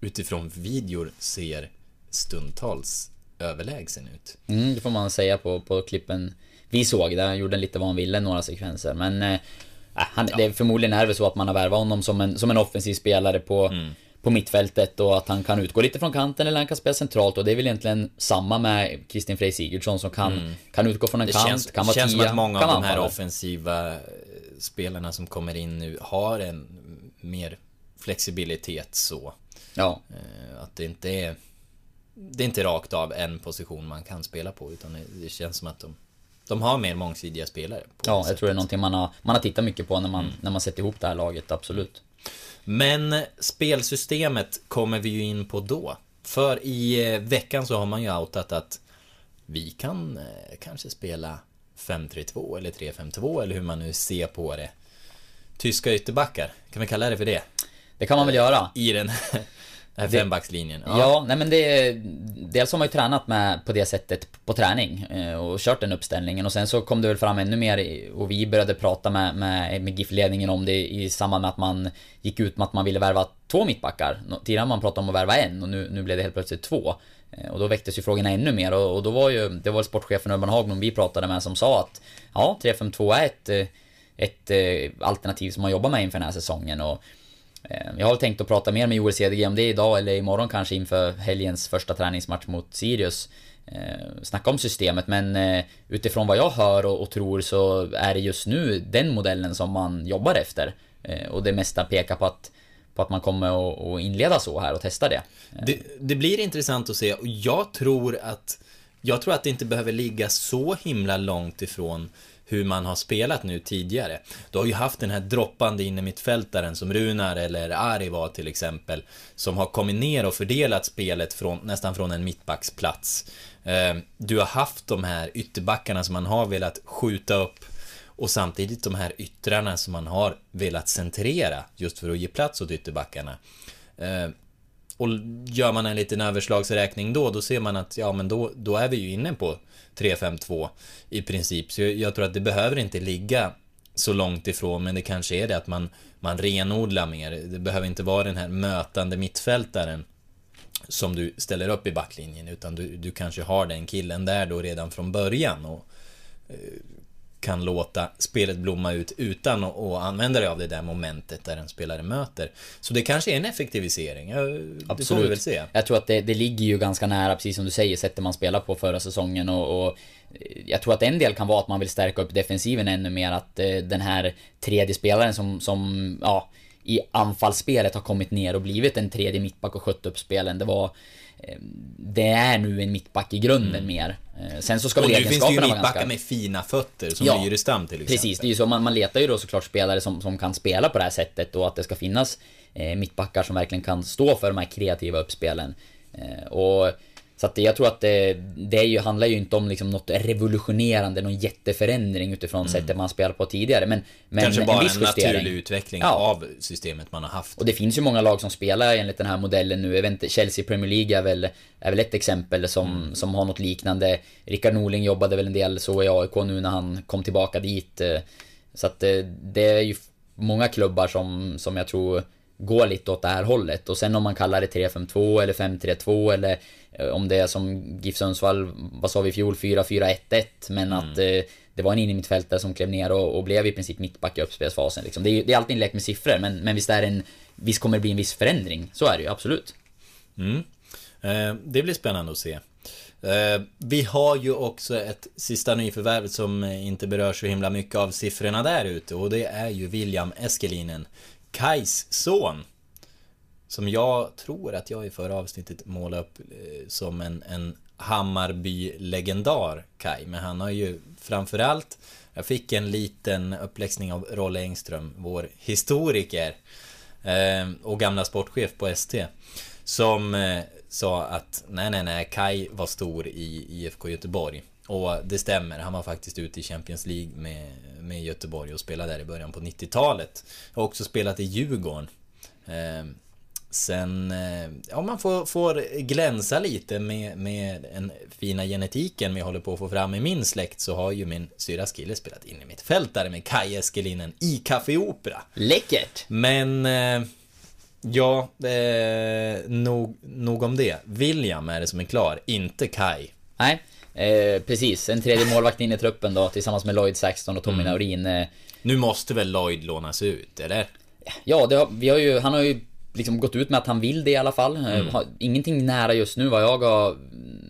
utifrån videor ser stundtals överlägsen ut. Mm, det får man säga på, på klippen vi såg. Där han gjorde lite vad han ville, några sekvenser. Men eh, han, det är förmodligen är det väl så att man har värvat honom som en, som en offensiv spelare på, Mm. På mittfältet och att han kan utgå lite från kanten eller han kan spela centralt och det är väl egentligen samma med Kristin Frej Sigurdsson som kan, kan utgå från en Mm. Det kant, känns, kan vara känns som tia, att många av de här offensiva eh, spelarna som kommer in nu har en mer flexibilitet så. Ja, Eh, Att det inte är Det är inte rakt av en position man kan spela på utan det, känns som att de De har mer mångsidiga spelare ja jag sättet. tror det är någonting man har, man har tittat mycket på när man, Mm. när man sätter ihop det här laget, absolut. Men spelsystemet kommer vi ju in på då För i eh, veckan så har man ju outat att Vi kan eh, kanske spela 5-3-2 eller 3-5-2 eller hur man nu ser på det Tyska ytterbackar, kan vi kalla det för det? Det kan man väl göra. I den här Det- fembackslinjen Ja, nej men det... Dels har man ju tränat med på det sättet på träning eh, och kört den uppställningen och sen så kom det väl fram ännu mer och vi började prata med, med, med GIF-ledningen om det i samband med att man gick ut med att man ville värva två mittbackar. Tidigare man pratat om att värva en och nu, nu blev det helt plötsligt två. Eh, Och då väcktes ju frågorna ännu mer och, och då var ju, det var sportchefen Urban Haglund vi pratade med som sa att ja, 3-5-2 är ett, eh, ett eh, alternativ som man jobbar med inför den här säsongen och Eh, jag har tänkt att prata mer med Joel Cedergren om det idag eller imorgon kanske inför helgens första träningsmatch mot Sirius. Eh, snacka om systemet men eh, utifrån vad jag hör och, och tror så är det just nu den modellen som man jobbar efter. Och det mesta pekar på att, på att man kommer att, att inleda så här och testa det. Det, det blir intressant att se och jag tror att Jag tror att det inte behöver ligga så himla långt ifrån hur man har spelat nu tidigare. Du har ju haft den här droppande innermittfältaren som Runar eller Ari var till exempel. Som har kommit ner och fördelat spelet från, nästan från en mittbacksplats. Ehm, du har haft de här ytterbackarna som man har velat skjuta upp och samtidigt de här yttrarna som man har velat centrera just för att ge plats åt ytterbackarna. Ehm, och gör man en liten överslagsräkning då, då ser man att ja men då, då är vi ju inne på 3-5-2 i princip. Så jag, jag tror att det behöver inte ligga så långt ifrån, men det kanske är det att man, man renodlar mer. Det behöver inte vara den här mötande mittfältaren som du ställer upp i backlinjen, utan du, du kanske har den killen där då redan från början och eh, kan låta spelet blomma ut utan att använda dig av det där momentet där en spelare möter. Så det kanske är en effektivisering. Ja, Det får vi väl se. Jag tror att det, det ligger ju ganska nära, precis som du säger, sättet man spelar på förra säsongen och, och jag tror att en del kan vara att man vill stärka upp defensiven ännu mer, att eh, den här tredje spelaren som, som, ja, i anfallsspelet har kommit ner och blivit en tredje mittback och skött upp spelen. Det var... eh, Det är nu en mittback i grunden mer. Eh, Sen så ska Mm. Och väl nu finns det ju egenskaperna vara mittbackar ganska... med fina fötter, som Ja, Myrestam till exempel. Precis, det är ju så. Man, man letar ju då såklart spelare som, som kan spela på det här sättet och att det ska finnas eh, mittbackar som verkligen kan stå för de här kreativa uppspelen. Eh, och så att jag tror att det, det är ju, handlar ju inte om liksom något revolutionerande, någon jätteförändring utifrån sättet man spelar på tidigare. Men, men Mm. Kanske bara en, viss justering. naturlig utveckling Ja. av systemet man har haft. Och det finns ju många lag som spelar enligt den här modellen nu. Jag vet inte, Chelsea Premier League är väl, är väl ett exempel som, Mm. som har något liknande. Rickard Norling jobbade väl en del så i AIK nu när han kom tillbaka dit. Så att eh, det är ju många klubbar som, som jag tror går lite åt det här hållet. Och sen om man kallar det 3-5-2 eller 5-3-2 eller om det är som GIF Sundsvall, vad sa vi i fjol, 4-4-1-1. Men att Mm. eh, det var en innermittfältare som klev ner och, och blev i princip mittback i uppspelsfasen. Liksom. Det, är, det är alltid en lek med siffror, men, men visst, är en, visst kommer det bli en viss förändring. Så är det ju, absolut. Mm. Eh, det blir spännande att se. Eh, vi har ju också ett sista nyförvärv som eh, inte berör så himla mycket av siffrorna där ute och det är ju William Eskelinen, Kais son som jag tror att jag i förra avsnittet målade upp eh, som en, en Hammarby-legendar, Kai. Men han har ju framförallt, jag fick en liten uppläxning av Rolle Engström, vår historiker eh, och gamla sportchef på ST. Som eh, sa att nej, nej, nej, Kai var stor i IFK Göteborg. Och det stämmer, han var faktiskt ute i Champions League med, med Göteborg och spelade där i början på 90-talet. Har också spelat i Djurgården. Ehm, Sen, eh, ja man får, får glänsa lite med, med den fina genetiken vi håller på att få fram i min släkt så har ju min syrras kille spelat in i mitt fältare med Kaj Eskelinen i Café Opera. Läckert! Men... Eh, ja, eh, nog, nog om det. William är det som är klar, inte Kai. Nej, eh, precis. En tredje målvakt in i truppen då tillsammans med Lloyd Saxton och Tommy Mm. Naurin. Eh, Nu måste väl Lloyd lånas ut, eller? Ja, det har, vi har ju, han har ju liksom gått ut med att han vill det i alla fall. Eh, Mm. Har, ingenting nära just nu vad jag har...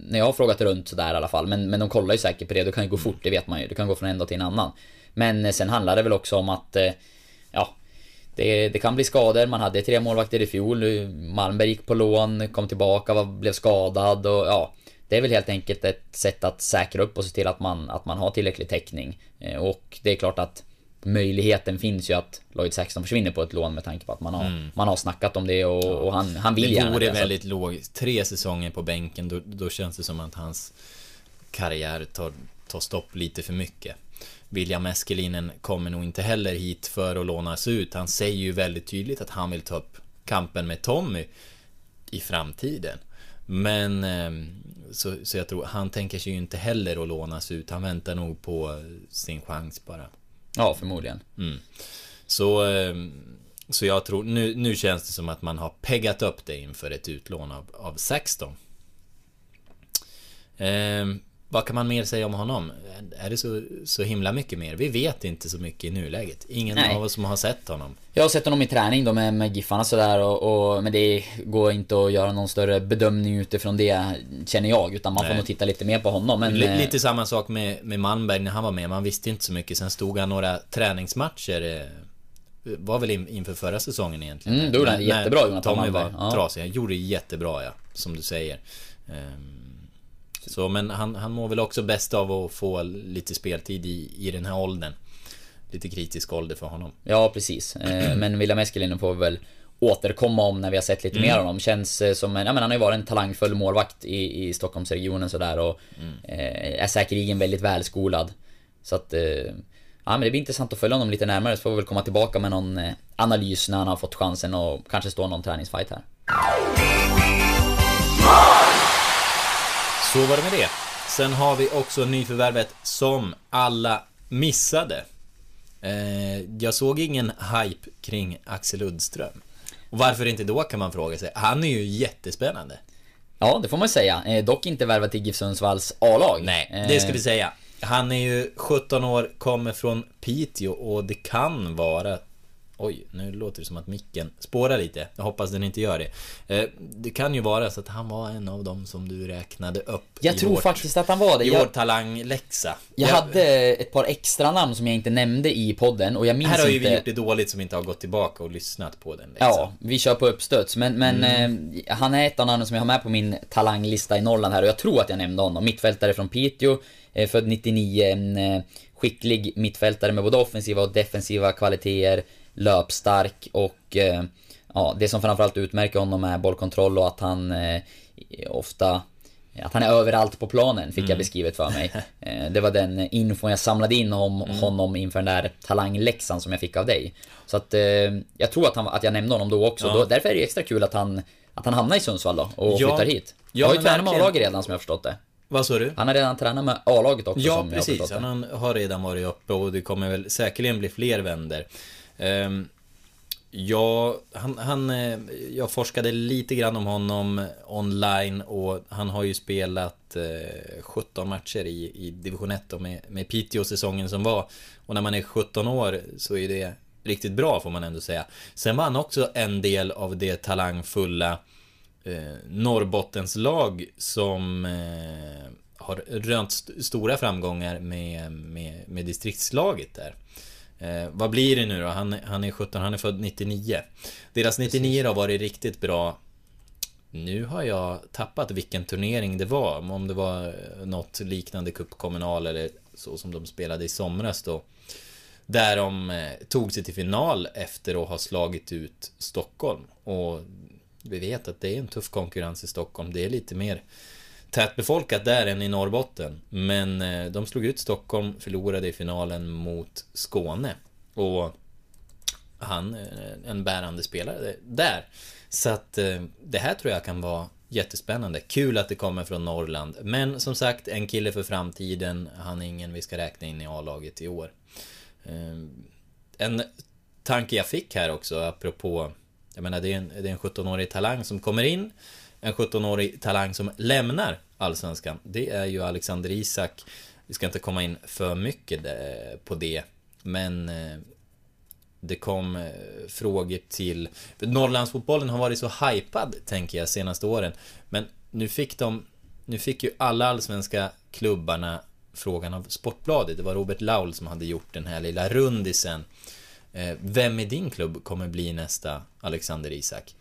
När jag har frågat runt sådär i alla fall. Men, men de kollar ju säkert på det. Det kan ju gå fort, det vet man ju. Det kan gå från en dag till en annan. Men eh, sen handlar det väl också om att... eh, Ja... Det, det kan bli skador. Man hade tre målvakter i fjol. Malmberg gick på lån, kom tillbaka, var, blev skadad och ja... Det är väl helt enkelt ett sätt att säkra upp och se till att man, att man har tillräcklig täckning. Och det är klart att möjligheten finns ju att Lloyd Saxton försvinner på ett lån med tanke på att man har, man har snackat om det och, och han, han vill Mm. Det gärna det. att- väldigt lågt. Tre säsonger på bänken, då, då känns det som att hans karriär tar, tar stopp lite för mycket. William Eskelinen kommer nog inte heller hit för att lånas ut. Han säger ju väldigt tydligt att han vill ta upp kampen med Tommy i framtiden. Men ehm, så, så jag tror, han tänker sig ju inte heller att lånas ut. Han väntar nog på sin chans bara. Ja, förmodligen. Mm. Så, ehm, så jag tror, nu, nu känns det som att man har peggat upp det inför ett utlån av, av Sexton. Ehm, vad kan man mer säga om honom? Är det så, så himla mycket mer? Vi vet inte så mycket i nuläget. Ingen Nej. av oss som har sett honom. Jag har sett honom i träning då med, med Giffarna sådär och, och men det går inte att göra någon större bedömning utifrån det känner jag utan man får Nej. nog titta lite mer på honom men... Li- eh, Lite samma sak med, med Malmberg när han var med. Man visste inte så mycket. Sen stod han några träningsmatcher. eh, Var väl in, inför förra säsongen egentligen. Mm, då gjorde han jättebra, Jonathan Tommy var. Ja. trasig. Han gjorde jättebra ja. Som du säger. Ehm, Så men han, han mår väl också bäst av att få lite speltid i, i den här åldern. Lite kritisk ålder för honom. Ja, precis. Eh, <clears throat> Men William Eskelinen får väl återkomma om när vi har sett lite Mm. mer av honom. Känns eh, som en, ja men han har ju varit en talangfull målvakt i, i Stockholmsregionen sådär och Mm. eh, är säkerligen väldigt välskolad. Så att... eh, Ja men det blir intressant att följa honom lite närmare så får vi väl komma tillbaka med någon analys när han har fått chansen och kanske stå någon träningsfight här. Så var det med det. Sen har vi också nyförvärvet som alla missade. Eh, jag såg ingen hype kring Axel Uddström. Och varför inte då kan man fråga sig. Han är ju jättespännande. Ja, det får man säga. Eh, dock inte värvat till GIF Sundsvalls A-lag. Nej, det ska Eh, vi säga. Han är ju 17 år, kommer från Piteå och det kan vara... Oj, nu låter det som att micken spårar lite. Jag hoppas den inte gör det. Eh, det kan ju vara så att han var en av dem som du räknade upp Jag tror vårt, faktiskt att han var det. I Jag- vår talangläxa. Jag hade ett par extra namn som jag inte nämnde i podden och jag minns Här har ju inte... vi gjort det dåligt som inte har gått tillbaka och lyssnat på den liksom. Ja, vi kör på uppstöds. Men, men Mm. eh, han är ett av namnen som jag har med på min talanglista i Norrland här och jag tror att jag nämnde honom. Mittfältare från Piteå, eh, född 99, en eh, skicklig mittfältare med både offensiva och defensiva kvaliteter, löpstark och eh, ja, det som framförallt utmärker honom är bollkontroll och att han eh, ofta att han är överallt på planen fick jag beskrivet för mig. <laughs> Eh, Det var den infon jag samlade in om honom inför den där talangläxan som jag fick av dig. Så att eh, jag tror att, han, att jag nämnde honom då också. Ja. Då, därför är det extra kul att han, att han hamnar i Sundsvall då och Ja. flyttar hit. Ja, jag har ju tränat med. A-laget redan som jag förstått det. Vad sa du? Han har redan tränat med A-laget också Ja, som jag har precis. förstått det. Han har redan varit uppe och det kommer väl säkerligen bli fler vänder. Ehm, ja, han, han, eh, jag forskade lite grann om honom online och han har ju spelat eh, 17 matcher i, i division 1 då med, med Piteå säsongen som var. Och när man är 17 år så är det riktigt bra får man ändå säga. Sen var han också en del av det talangfulla eh, Norrbottens lag som eh, har rönt st- stora framgångar med, med, med distriktslaget där. Eh, vad blir det nu då? Han, han är 17, han är född 99. Deras 99 har varit riktigt bra. Nu har jag tappat vilken turnering det var. Om det var något liknande cupkommunal eller så som de spelade i somras då. Där de eh, tog sig till final efter att ha slagit ut Stockholm. Och vi vet att det är en tuff konkurrens i Stockholm. Det är lite mer tätbefolkat där än i Norrbotten. Men eh, de slog ut Stockholm, förlorade i finalen mot Skåne. Och han är en bärande spelare där. Så att eh, det här tror jag kan vara jättespännande. Kul att det kommer från Norrland. Men som sagt, en kille för framtiden. Han är ingen vi ska räkna in i A-laget i år. En tanke jag fick här också, apropå... Jag menar, det är en, det är en 17-årig talang som kommer in. En 17-årig talang som lämnar Allsvenskan. Det är ju Alexander Isak. Vi ska inte komma in för mycket eh, på det. Men eh, det kom eh, frågor till... Norrlandsfotbollen har varit så hypad, tänker jag, senaste åren. Men nu fick de... Nu fick ju alla allsvenska klubbarna frågan av Sportbladet. Det var Robert Laul som hade gjort den här lilla rundisen. Vem i din klubb kommer bli nästa Alexander Isak?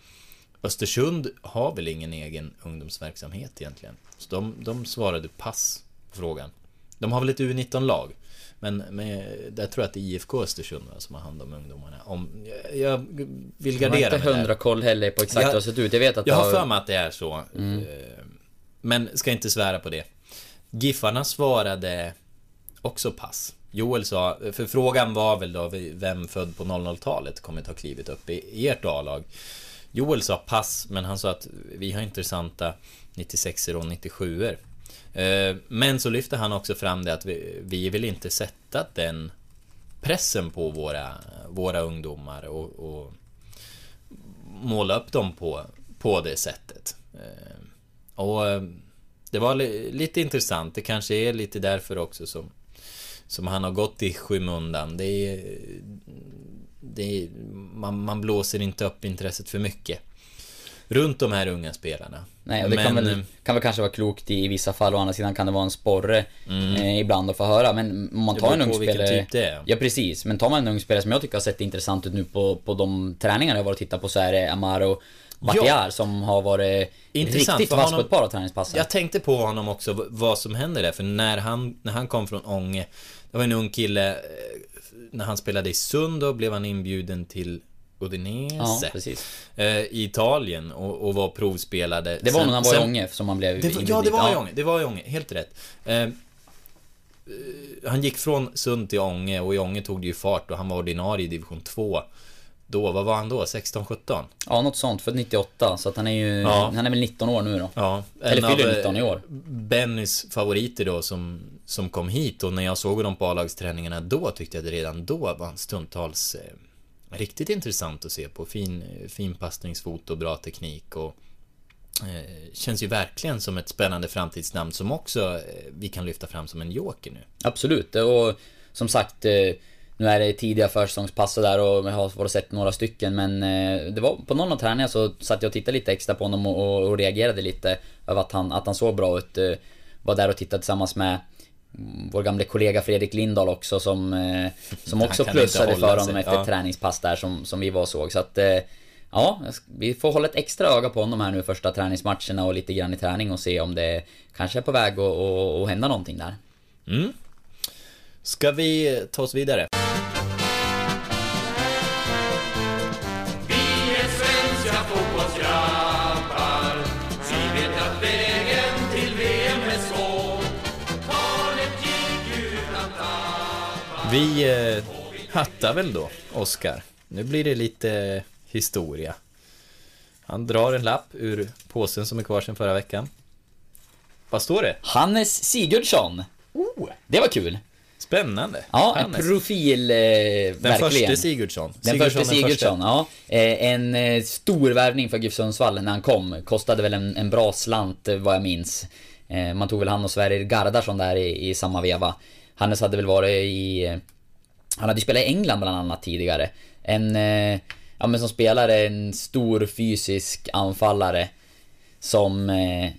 Östersund har väl ingen egen ungdomsverksamhet egentligen. Så de, de svarade pass på frågan. De har väl ett U19-lag. Men, men där tror jag att det är IFK Östersund som har hand om ungdomarna. Om, jag, vill Jag har gardera inte mig hundra koll heller på exakt hur det har sett ut. Jag vet att Jag har för mig att det är så. Eh, Men ska inte svära på det. Giffarna svarade också pass. Joel sa, för frågan var väl då vem född på 00-talet kommer ta klivet upp i ert A-lag. Joel sa pass, men han sa att vi har intressanta 96 och 97 er eh, Men så lyfte han också fram det att vi, vi vill inte sätta den pressen på våra, våra ungdomar och, och måla upp dem på, på det sättet. Eh, och eh, det var lite intressant. Det kanske är lite därför också som, som han har gått i skymundan. Det är, det man, man blåser inte upp intresset för mycket. Runt de här unga spelarna. Nej, och det kan, Men, väl, eh, kan väl kanske vara klokt i vissa fall, å andra sidan kan det vara en sporre eh, ibland att få höra. Men om man tar en ung spelare... typ det är. Ja, precis. Men tar man en ung spelare som jag tycker har sett intressant ut nu på, på de träningar jag varit och tittat på så är det Amaro Batiar som har varit Intressant, riktigt vass på ett par av träningspassen. Jag tänkte på honom också, vad som händer där. För när han, när han kom från Ånge, det var en ung kille, eh, när han spelade i Sund då blev han inbjuden till Udinese. Ja, precis. eh, I Italien och, och var provspelade. Det var Sen- när han var i sen- Ånge som han blev det Ja, det var i Ånge. Det var i Ånge, helt rätt. Eh, eh, han gick från Sund till Ånge och i Ånge tog det ju fart och han var ordinarie i division 2. Då, vad var han då? 16-17? Ja, något sånt. För 98. Så att han är ju... Ja. Han är väl 19 år nu då. Ja, Eller fyller av, 19 i år. Bennys favoriter då som, som kom hit och när jag såg honom på A-lagsträningarna då tyckte jag att redan då var stundtals eh, riktigt intressant att se på. Fin, eh, fin passningsfot och bra teknik och eh, känns ju verkligen som ett spännande framtidsnamn som också eh, vi kan lyfta fram som en joker nu. Absolut, och som sagt eh, Nu är det tidiga försäsongspass och där och jag har sett några stycken men eh, Det var på någon av träningarna så satt jag och tittade lite extra på honom och, och, och reagerade lite Över att han, att han såg bra ut Var där och tittade tillsammans med vår gamle kollega Fredrik Lindahl också som, eh, som också plussade för honom sig, efter ja. träningspass där som, som vi var och såg så att eh, Ja, vi får hålla ett extra öga på honom här nu första träningsmatcherna och lite grann i träning och se om det kanske är på väg att, att, att hända någonting där. Ska vi ta oss vidare? Vi eh, hattar väl då, Oscar. Nu blir det lite historia. Han drar en lapp ur påsen som är kvar sedan förra veckan. Vad står det? Hannes Sigurdsson. Oh, det var kul. Spännande. Ja, en Hannes. profil, eh, Den verkligen. första Sigurdsson. Den första Sigurdsson, ja. Eh, en eh, stor värvning för GIF Sundsvall när han kom. Kostade väl en, en bra slant eh, vad jag minns. Man tog väl han och Sverrir Gardarsson där i, i samma veva. Hannes hade väl varit i... Han hade ju spelat i England bland annat tidigare. En... Eh, ja men som spelare, en stor fysisk anfallare. Som... Eh,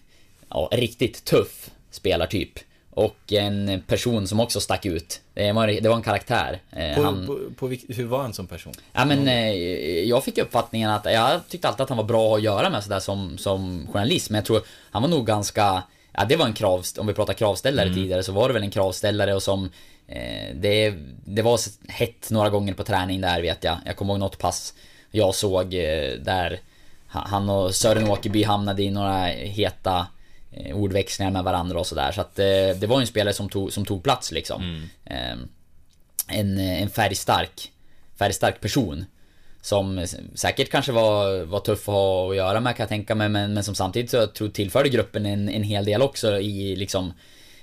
ja, riktigt tuff spelartyp. Och en person som också stack ut. Det var, det var en karaktär. Eh, På, han, på, på, hur var han som person? Ja men jag fick uppfattningen att, jag tyckte alltid att han var bra att göra med sådär som, som journalist Men jag tror, han var nog ganska, ja det var en krav, om vi pratar kravställare tidigare så var det väl en kravställare och som eh, det, det var hett några gånger på träning där vet jag. Jag kommer ihåg något pass jag såg eh, där ha- han och Sören Åkerby hamnade i några heta eh, ordväxlingar med varandra och sådär. Så att eh, det var en spelare som tog, som tog plats liksom. Ehm, en, en färgstark, färgstark person. Som säkert kanske var, var tuff att ha att göra med kan jag tänka mig men, men som samtidigt så jag tror tillförde gruppen en, en hel del också i liksom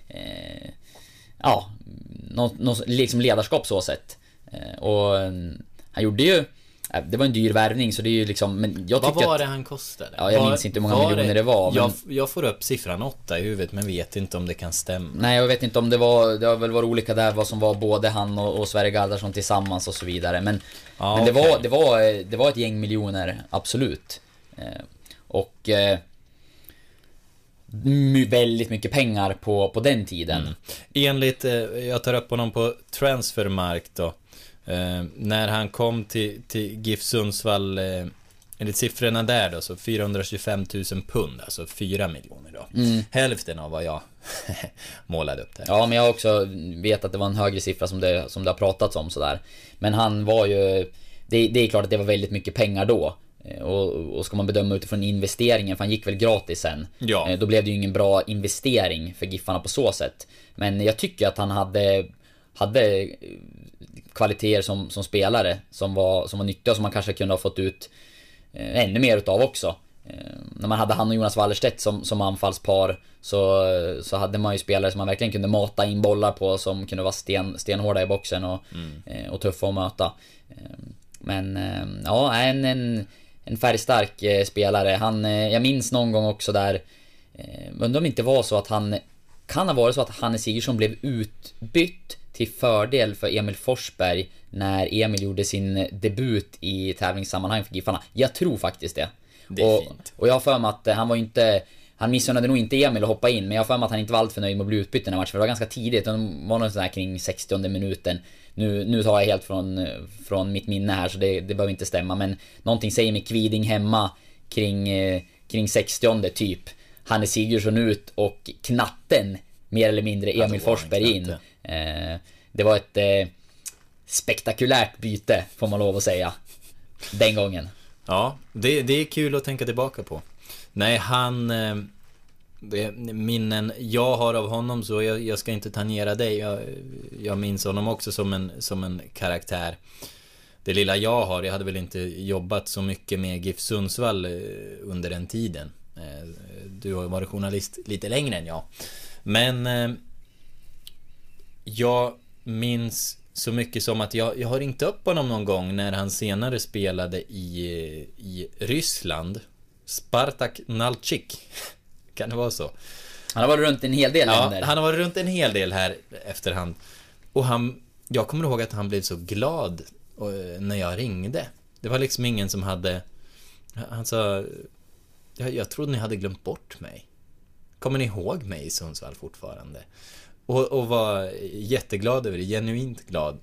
eh, Ja, något, något liksom ledarskap så sett. Eh, och mm, han gjorde ju det var en dyr värvning så det är ju liksom, men jag Vad var att... det han kostade? Ja, jag minns inte hur många miljoner det var, men- Jag, jag får upp siffran 8 i huvudet men vet inte om det kan stämma. Nej jag vet inte om det var, det har väl varit olika där vad som var både han och, och Sverre Gardarsson tillsammans och så vidare men Ja, Men det var, det var, det var ett gäng miljoner, absolut eh, Och eh, Väldigt mycket pengar på, på den tiden Mm. Enligt, eh, jag tar upp honom på Transfermark då. Eh, när han kom till, till GIF Sundsvall, eh, enligt siffrorna där då, så 425 000 pund, alltså 4 miljoner då. Hälften av vad jag <laughs> målade upp där. Ja men jag har också vet att det var en högre siffra som det, som det har pratats om sådär Men han var ju det, det är klart att det var väldigt mycket pengar då Eh, och, och ska man bedöma utifrån investeringen, för han gick väl gratis sen Ja. eh, Då blev det ju ingen bra investering för Giffarna på så sätt Men jag tycker att han hade Hade kvaliteter som, som spelare som var, som var nyttiga och som man kanske kunde ha fått ut eh, ännu mer utav också. Eh, när man hade han och Jonas Wallerstedt som, som anfallspar så, så hade man ju spelare som man verkligen kunde mata in bollar på som kunde vara sten, stenhårda i boxen och, eh, och tuffa att möta. Eh, men ja, en, en, en färgstark spelare. Han, jag minns någon gång också där Undrar om det inte var så att han Kan ha varit så att Hanne Sigurdsson blev utbytt till fördel för Emil Forsberg när Emil gjorde sin debut i tävlingssammanhang för Giffarna. Jag tror faktiskt det. Det är och, fint. och jag har för mig att eh, han var ju inte han missunnade nog inte Emil att hoppa in, men jag har för mig att han inte var alltför nöjd med att bli utbytt den här matchen, för det var ganska tidigt, det var nog sådär kring 60 minuten. Nu, nu tar jag helt från, från mitt minne här, så det, det behöver inte stämma, men någonting säger mig Kviding hemma kring, eh, kring 60 typ. Han är Sigurdsson ut och knatten, mer eller mindre, Emil Forsberg in. Eh, det var ett eh, spektakulärt byte, får man lov att säga. Den gången. Ja, det, det är kul att tänka tillbaka på. Nej, han... eh, Det, minnen jag har av honom så jag, jag ska inte tangera dig. Jag, jag minns honom också som en, som en karaktär. Det lilla jag har, jag hade väl inte jobbat så mycket med GIF Sundsvall under den tiden. Eh, Du har ju varit journalist lite längre än jag. Men eh, jag minns så mycket som att jag, jag har ringt upp honom någon gång när han senare spelade i, i Ryssland. Spartak Nalchik. <laughs> Kan det vara så? Han har varit runt en hel del Ja, länder. han har varit runt en hel del här efterhand. Och han, jag kommer ihåg att han blev så glad eh, när jag ringde. Det var liksom ingen som hade, han sa, jag, jag trodde ni hade glömt bort mig. Kommer ni ihåg mig i Sundsvall fortfarande? Och, och var jätteglad över det, genuint glad.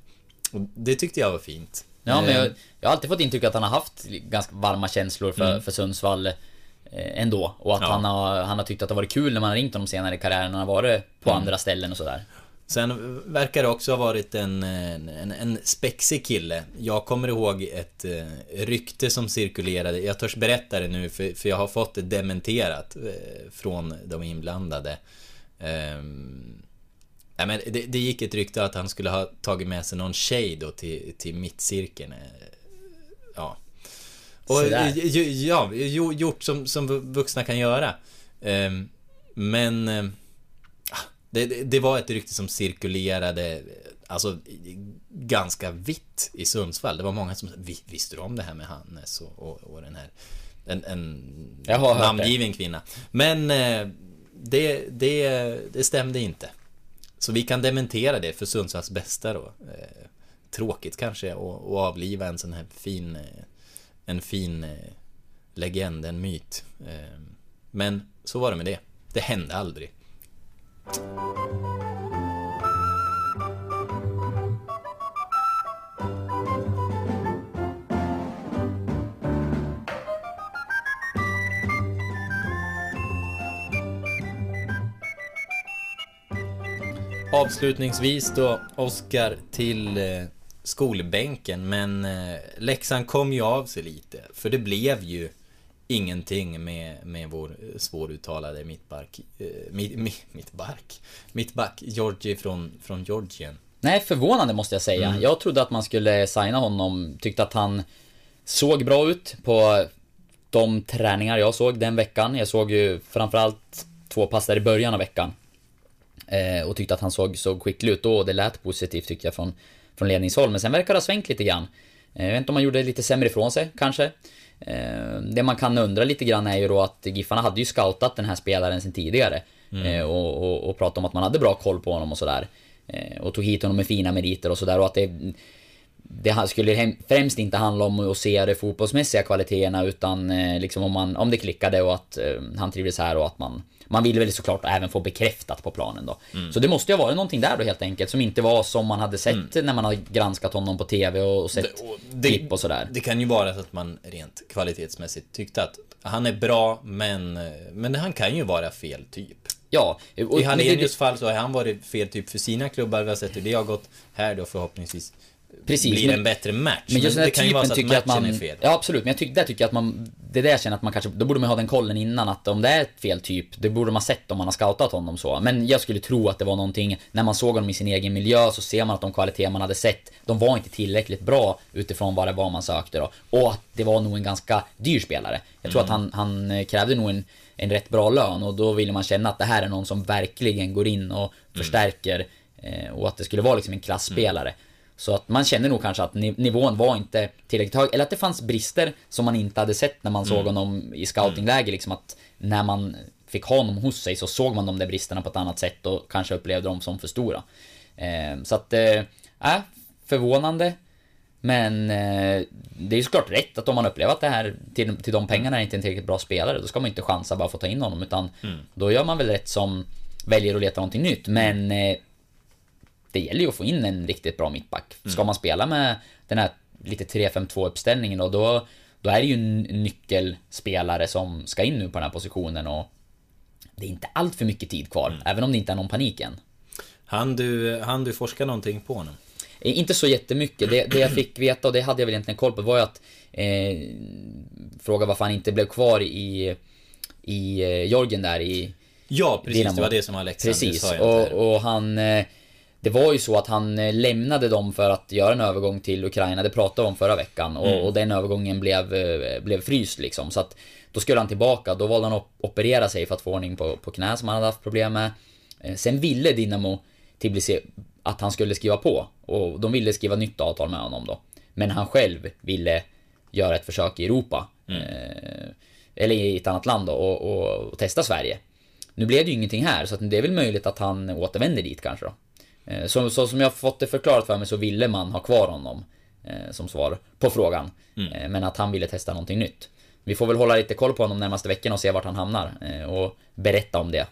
Och det tyckte jag var fint. Ja, men Eh, jag, jag har alltid fått intryck att han har haft ganska varma känslor för, för Sundsvall eh, ändå. Och att Mm. Ja. han, har, han har tyckt att det har varit kul när man har ringt honom senare i karriären när han har varit på Mm. andra ställen och sådär. Sen verkar det också ha varit en, en, en spexig kille. Jag kommer ihåg ett eh, rykte som cirkulerade. Jag törs berätta det nu för, för jag har fått det dementerat eh, från de inblandade. Ehm, nej, men det, det gick ett rykte att han skulle ha tagit med sig någon tjej då till, till mittcirkeln. Eh, Ja. Och, ja, gjort som, som vuxna kan göra. Ehm, men... det, det, det var ett rykte som cirkulerade, alltså ganska vitt i Sundsvall. Det var många som "Vi- visste du om det här med Hannes och, och, och den här en, en namngiven kvinna. Men eh, det, det, det stämde inte. Så vi kan dementera det för Sundsvalls bästa då. Eh, tråkigt kanske att avliva en sån här fin, eh, en fin eh, legend, en myt. Men så var det med det. Det hände aldrig. Avslutningsvis då, Oskar, till eh, skolbänken. Men eh, läxan kom ju av sig lite. För det blev ju ingenting med, med vår eh, svåruttalade mittback, eh, mitt, mitt, mittback, mittback, Georgi från, från Georgien. Nej, förvånande måste jag säga. Mm. Jag trodde att man skulle signa honom. Tyckte att han såg bra ut på de träningar jag såg den veckan. Jag såg ju framförallt två pass där i början av veckan. Eh, och tyckte att han såg, såg skicklig ut då och det lät positivt tyckte jag från, från ledningshåll. Men sen verkar det ha svängt lite grann. Eh, jag vet inte om man gjorde lite sämre ifrån sig, kanske. Eh, det man kan undra lite grann är ju då att Giffarna hade ju scoutat den här spelaren sen tidigare. Eh, och, och, och pratat om att man hade bra koll på honom och sådär. Eh, och tog hit honom med fina meriter och sådär och att det... Det skulle främst inte handla om att se de fotbollsmässiga kvaliteterna utan eh, liksom om, man, om det klickade och att eh, han trivdes här och att man... Man ville väl såklart även få bekräftat på planen då. Så det måste ju ha varit någonting där då helt enkelt som inte var som man hade sett när man har granskat honom på TV och, och sett Det- och det- klipp och sådär. Det kan ju vara så att man rent kvalitetsmässigt tyckte att han är bra, men, men han kan ju vara fel typ. Ja, och, I Hallenius fall så har han varit fel typ för sina klubbar. Vi har sett hur det har gått. Här då förhoppningsvis Precis, blir men- en bättre match. Men just den det kan ju vara så att matchen att man... är fel. Ja absolut, men jag tycker, där tycker jag att man... Det är där jag känner att man kanske... Då borde man ha den kollen innan att om det är ett fel typ, det borde man sett om man har scoutat honom så. Men jag skulle tro att det var någonting, när man såg honom i sin egen miljö så ser man att de kvaliteter man hade sett, de var inte tillräckligt bra utifrån vad det var man sökte då. Och att det var nog en ganska dyr spelare. Jag tror att han, han eh, krävde nog en, en rätt bra lön och då ville man känna att det här är någon som verkligen går in och förstärker eh, och att det skulle vara liksom en klassspelare. Så att man kände nog kanske att ni- nivån var inte tillräckligt hög, eller att det fanns brister som man inte hade sett när man såg honom i scoutingläge liksom att när man fick ha honom hos sig så såg man de där bristerna på ett annat sätt och kanske upplevde dem som för stora. Eh, så att, eh, äh, förvånande. Men eh, det är ju såklart rätt att om man upplever att det här till, till de pengarna är inte en tillräckligt bra spelare, då ska man inte chansa bara för att ta in honom utan då gör man väl rätt som väljer att leta någonting nytt. Men eh, det gäller ju att få in en riktigt bra mittback. Ska man spela med den här lite 3-5-2 uppställningen då, då, då är det ju en nyckelspelare som ska in nu på den här positionen och det är inte allt för mycket tid kvar, även om det inte är någon panik än. Han du, han du forska någonting på honom? Eh, Inte så jättemycket. Det, det jag fick veta, och det hade jag väl egentligen koll på, var ju att eh, Fråga varför han inte blev kvar i I eh, Jorgen där i Ja, precis. Dynamo. Det var det som Alexander Precis, sa. inte. och, och han eh, Det var ju så att han eh, lämnade dem för att göra en övergång till Ukraina, det pratade vi om förra veckan. Och, Mm. och den övergången blev, eh, blev fryst liksom. Så att Då skulle han tillbaka, då valde han att operera sig för att få ordning på, på knä som han hade haft problem med. Eh, Sen ville Dinamo Tbilisi att han skulle skriva på. Och de ville skriva nytt avtal med honom då. Men han själv ville göra ett försök i Europa. Eh, Eller i ett annat land då och, och, och testa Sverige. Nu blev det ju ingenting här, så att det är väl möjligt att han återvänder dit kanske då. Eh, Så, så som jag fått det förklarat för mig så ville man ha kvar honom eh, som svar på frågan. Eh, Men att han ville testa någonting nytt. Vi får väl hålla lite koll på honom närmaste veckan och se vart han hamnar och berätta om det.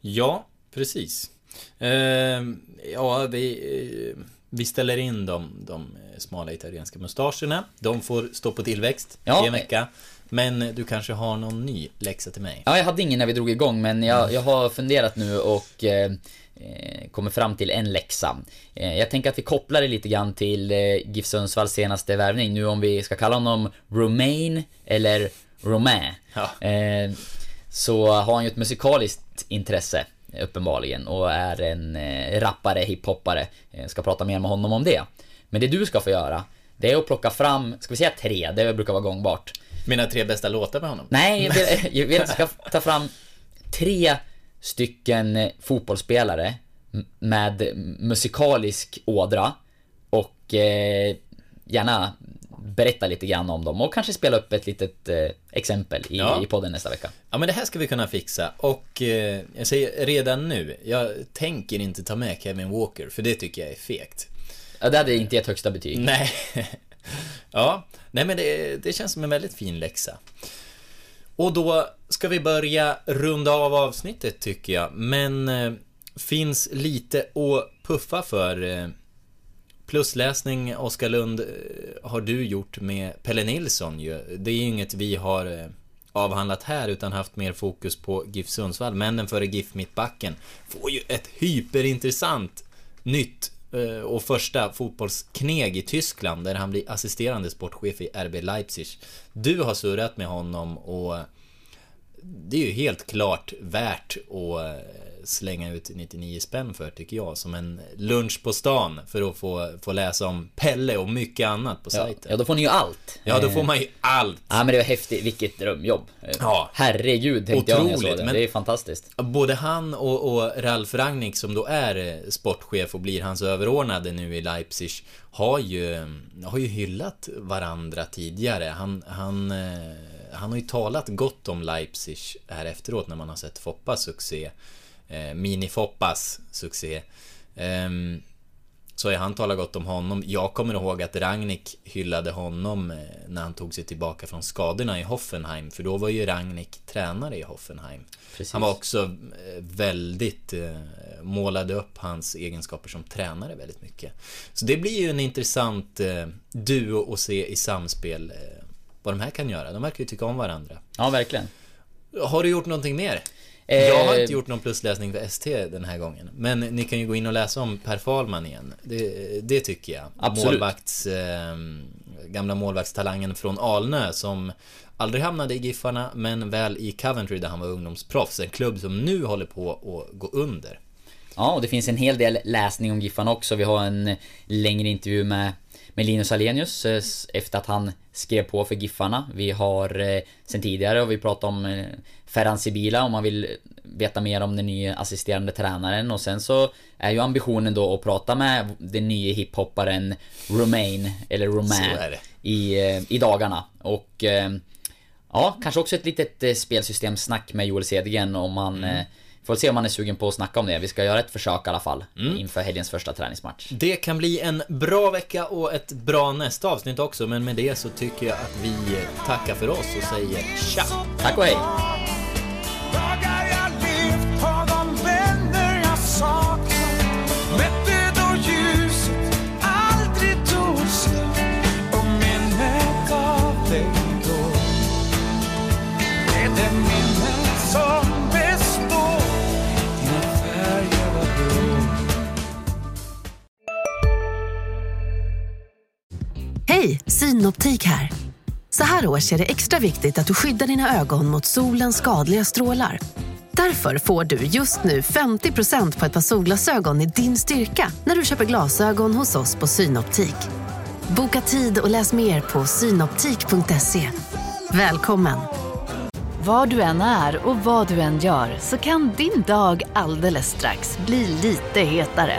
Ja, precis. Ehm, ja, vi, vi ställer in de, de smala italienska mustascherna. De får stå på tillväxt Ja. i en vecka. Men du kanske har någon ny läxa till mig? Ja, jag hade ingen när vi drog igång men jag, jag har funderat nu och kommer fram till en läxa. Eh, jag tänker att vi kopplar det lite grann till eh, GIF Sundsvalls senaste värvning. Nu om vi ska kalla honom Romain eller Romain. Ja. Eh, så har han ju ett musikaliskt intresse uppenbarligen och är en eh, rappare, hiphoppare. Eh, ska prata mer med honom om det. Men det du ska få göra, det är att plocka fram, ska vi säga tre, det brukar vara gångbart. Mina tre bästa låtar med honom? Nej, <laughs> jag vill, jag vill ska ta fram tre stycken eh, fotbollsspelare med musikalisk ådra och eh, gärna berätta lite grann om dem och kanske spela upp ett litet eh, exempel i, Ja. i podden nästa vecka. Ja men det här ska vi kunna fixa och eh, jag säger redan nu, jag tänker inte ta med Kevin Walker för det tycker jag är fegt. Ja, det hade inte gett högsta betyg. Nej. <laughs> ja, nej men det, det känns som en väldigt fin läxa. Och då ska vi börja runda av avsnittet tycker jag, men eh, finns lite att puffa för. Eh, plusläsning, Oskar Lund, eh, har du gjort med Pelle Nilsson ju. Det är ju inget vi har eh, avhandlat här utan haft mer fokus på GIF Sundsvall. Männen före GIF Mittbacken får ju ett hyperintressant nytt Eh, och första fotbollskneg i Tyskland där han blir assisterande sportchef i RB Leipzig. Du har surrat med honom och det är ju helt klart värt att eh, slänga ut 99 spänn för tycker jag som en lunch på stan för att få, få läsa om Pelle och mycket annat på Ja, sajten. ja, då får ni ju allt. Ja, då Eh, får man ju allt. Ja men det var häftigt, vilket drömjobb. Eh, Ja. Herregud tänkte jag när jag såg Otroligt, det. men- Det är fantastiskt. Både han och, och Ralf Rangnick som då är eh, sportchef och blir hans överordnade nu i Leipzig har ju, har ju hyllat varandra tidigare. Han, han, eh, han har ju talat gott om Leipzig här efteråt när man har sett Foppas succé. Eh, Mini-Foppas succé. Ehm, så han talat gott om honom. Jag kommer ihåg att Rangnick hyllade honom eh, när han tog sig tillbaka från skadorna i Hoffenheim. För då var ju Rangnick tränare i Hoffenheim. Precis. Han var också eh, väldigt... eh, Målade upp hans egenskaper som tränare väldigt mycket. Så det blir ju en intressant duo att se i samspel. Vad de här kan göra. De verkar ju tycka om varandra. Ja, verkligen. Har du gjort någonting mer? Eh, Jag har inte gjort någon plusläsning för ST den här gången. Men ni kan ju gå in och läsa om Per Fahlman igen. Det, det tycker jag. Absolut. Målvakts, eh, gamla målvaktstalangen från Alnö som aldrig hamnade i Giffarna men väl i Coventry där han var ungdomsproffs. En klubb som nu håller på att gå under. Ja, och det finns en hel del läsning om Giffarna också. Vi har en längre intervju med, med Linus Alenius eh, efter att han skrev på för Giffarna. Vi har eh, sen tidigare, och vi pratat om eh, Ferhan Sibila om man vill veta mer om den nya assisterande tränaren. Och sen så är ju ambitionen då att prata med den nya hiphopparen Romain, eller Romain, i, i dagarna. Och ja, kanske också ett litet spelsystemsnack med Joel Cedergren om han Mm. Får se om han är sugen på att snacka om det. Vi ska göra ett försök i alla fall. Mm. Inför helgens första träningsmatch. Det kan bli en bra vecka och ett bra nästa avsnitt också. Men med det så tycker jag att vi tackar för oss och säger tja! Tack och hej! Hej, Synoptik här. Så här års är det extra viktigt att du skyddar dina ögon mot solens skadliga strålar. Därför får du just nu 50% på ett par solglasögon i din styrka när du köper glasögon hos oss på Synoptik. Boka tid och läs mer på synoptik.se. Välkommen! Var du än är och vad du än gör så kan din dag alldeles strax bli lite hetare.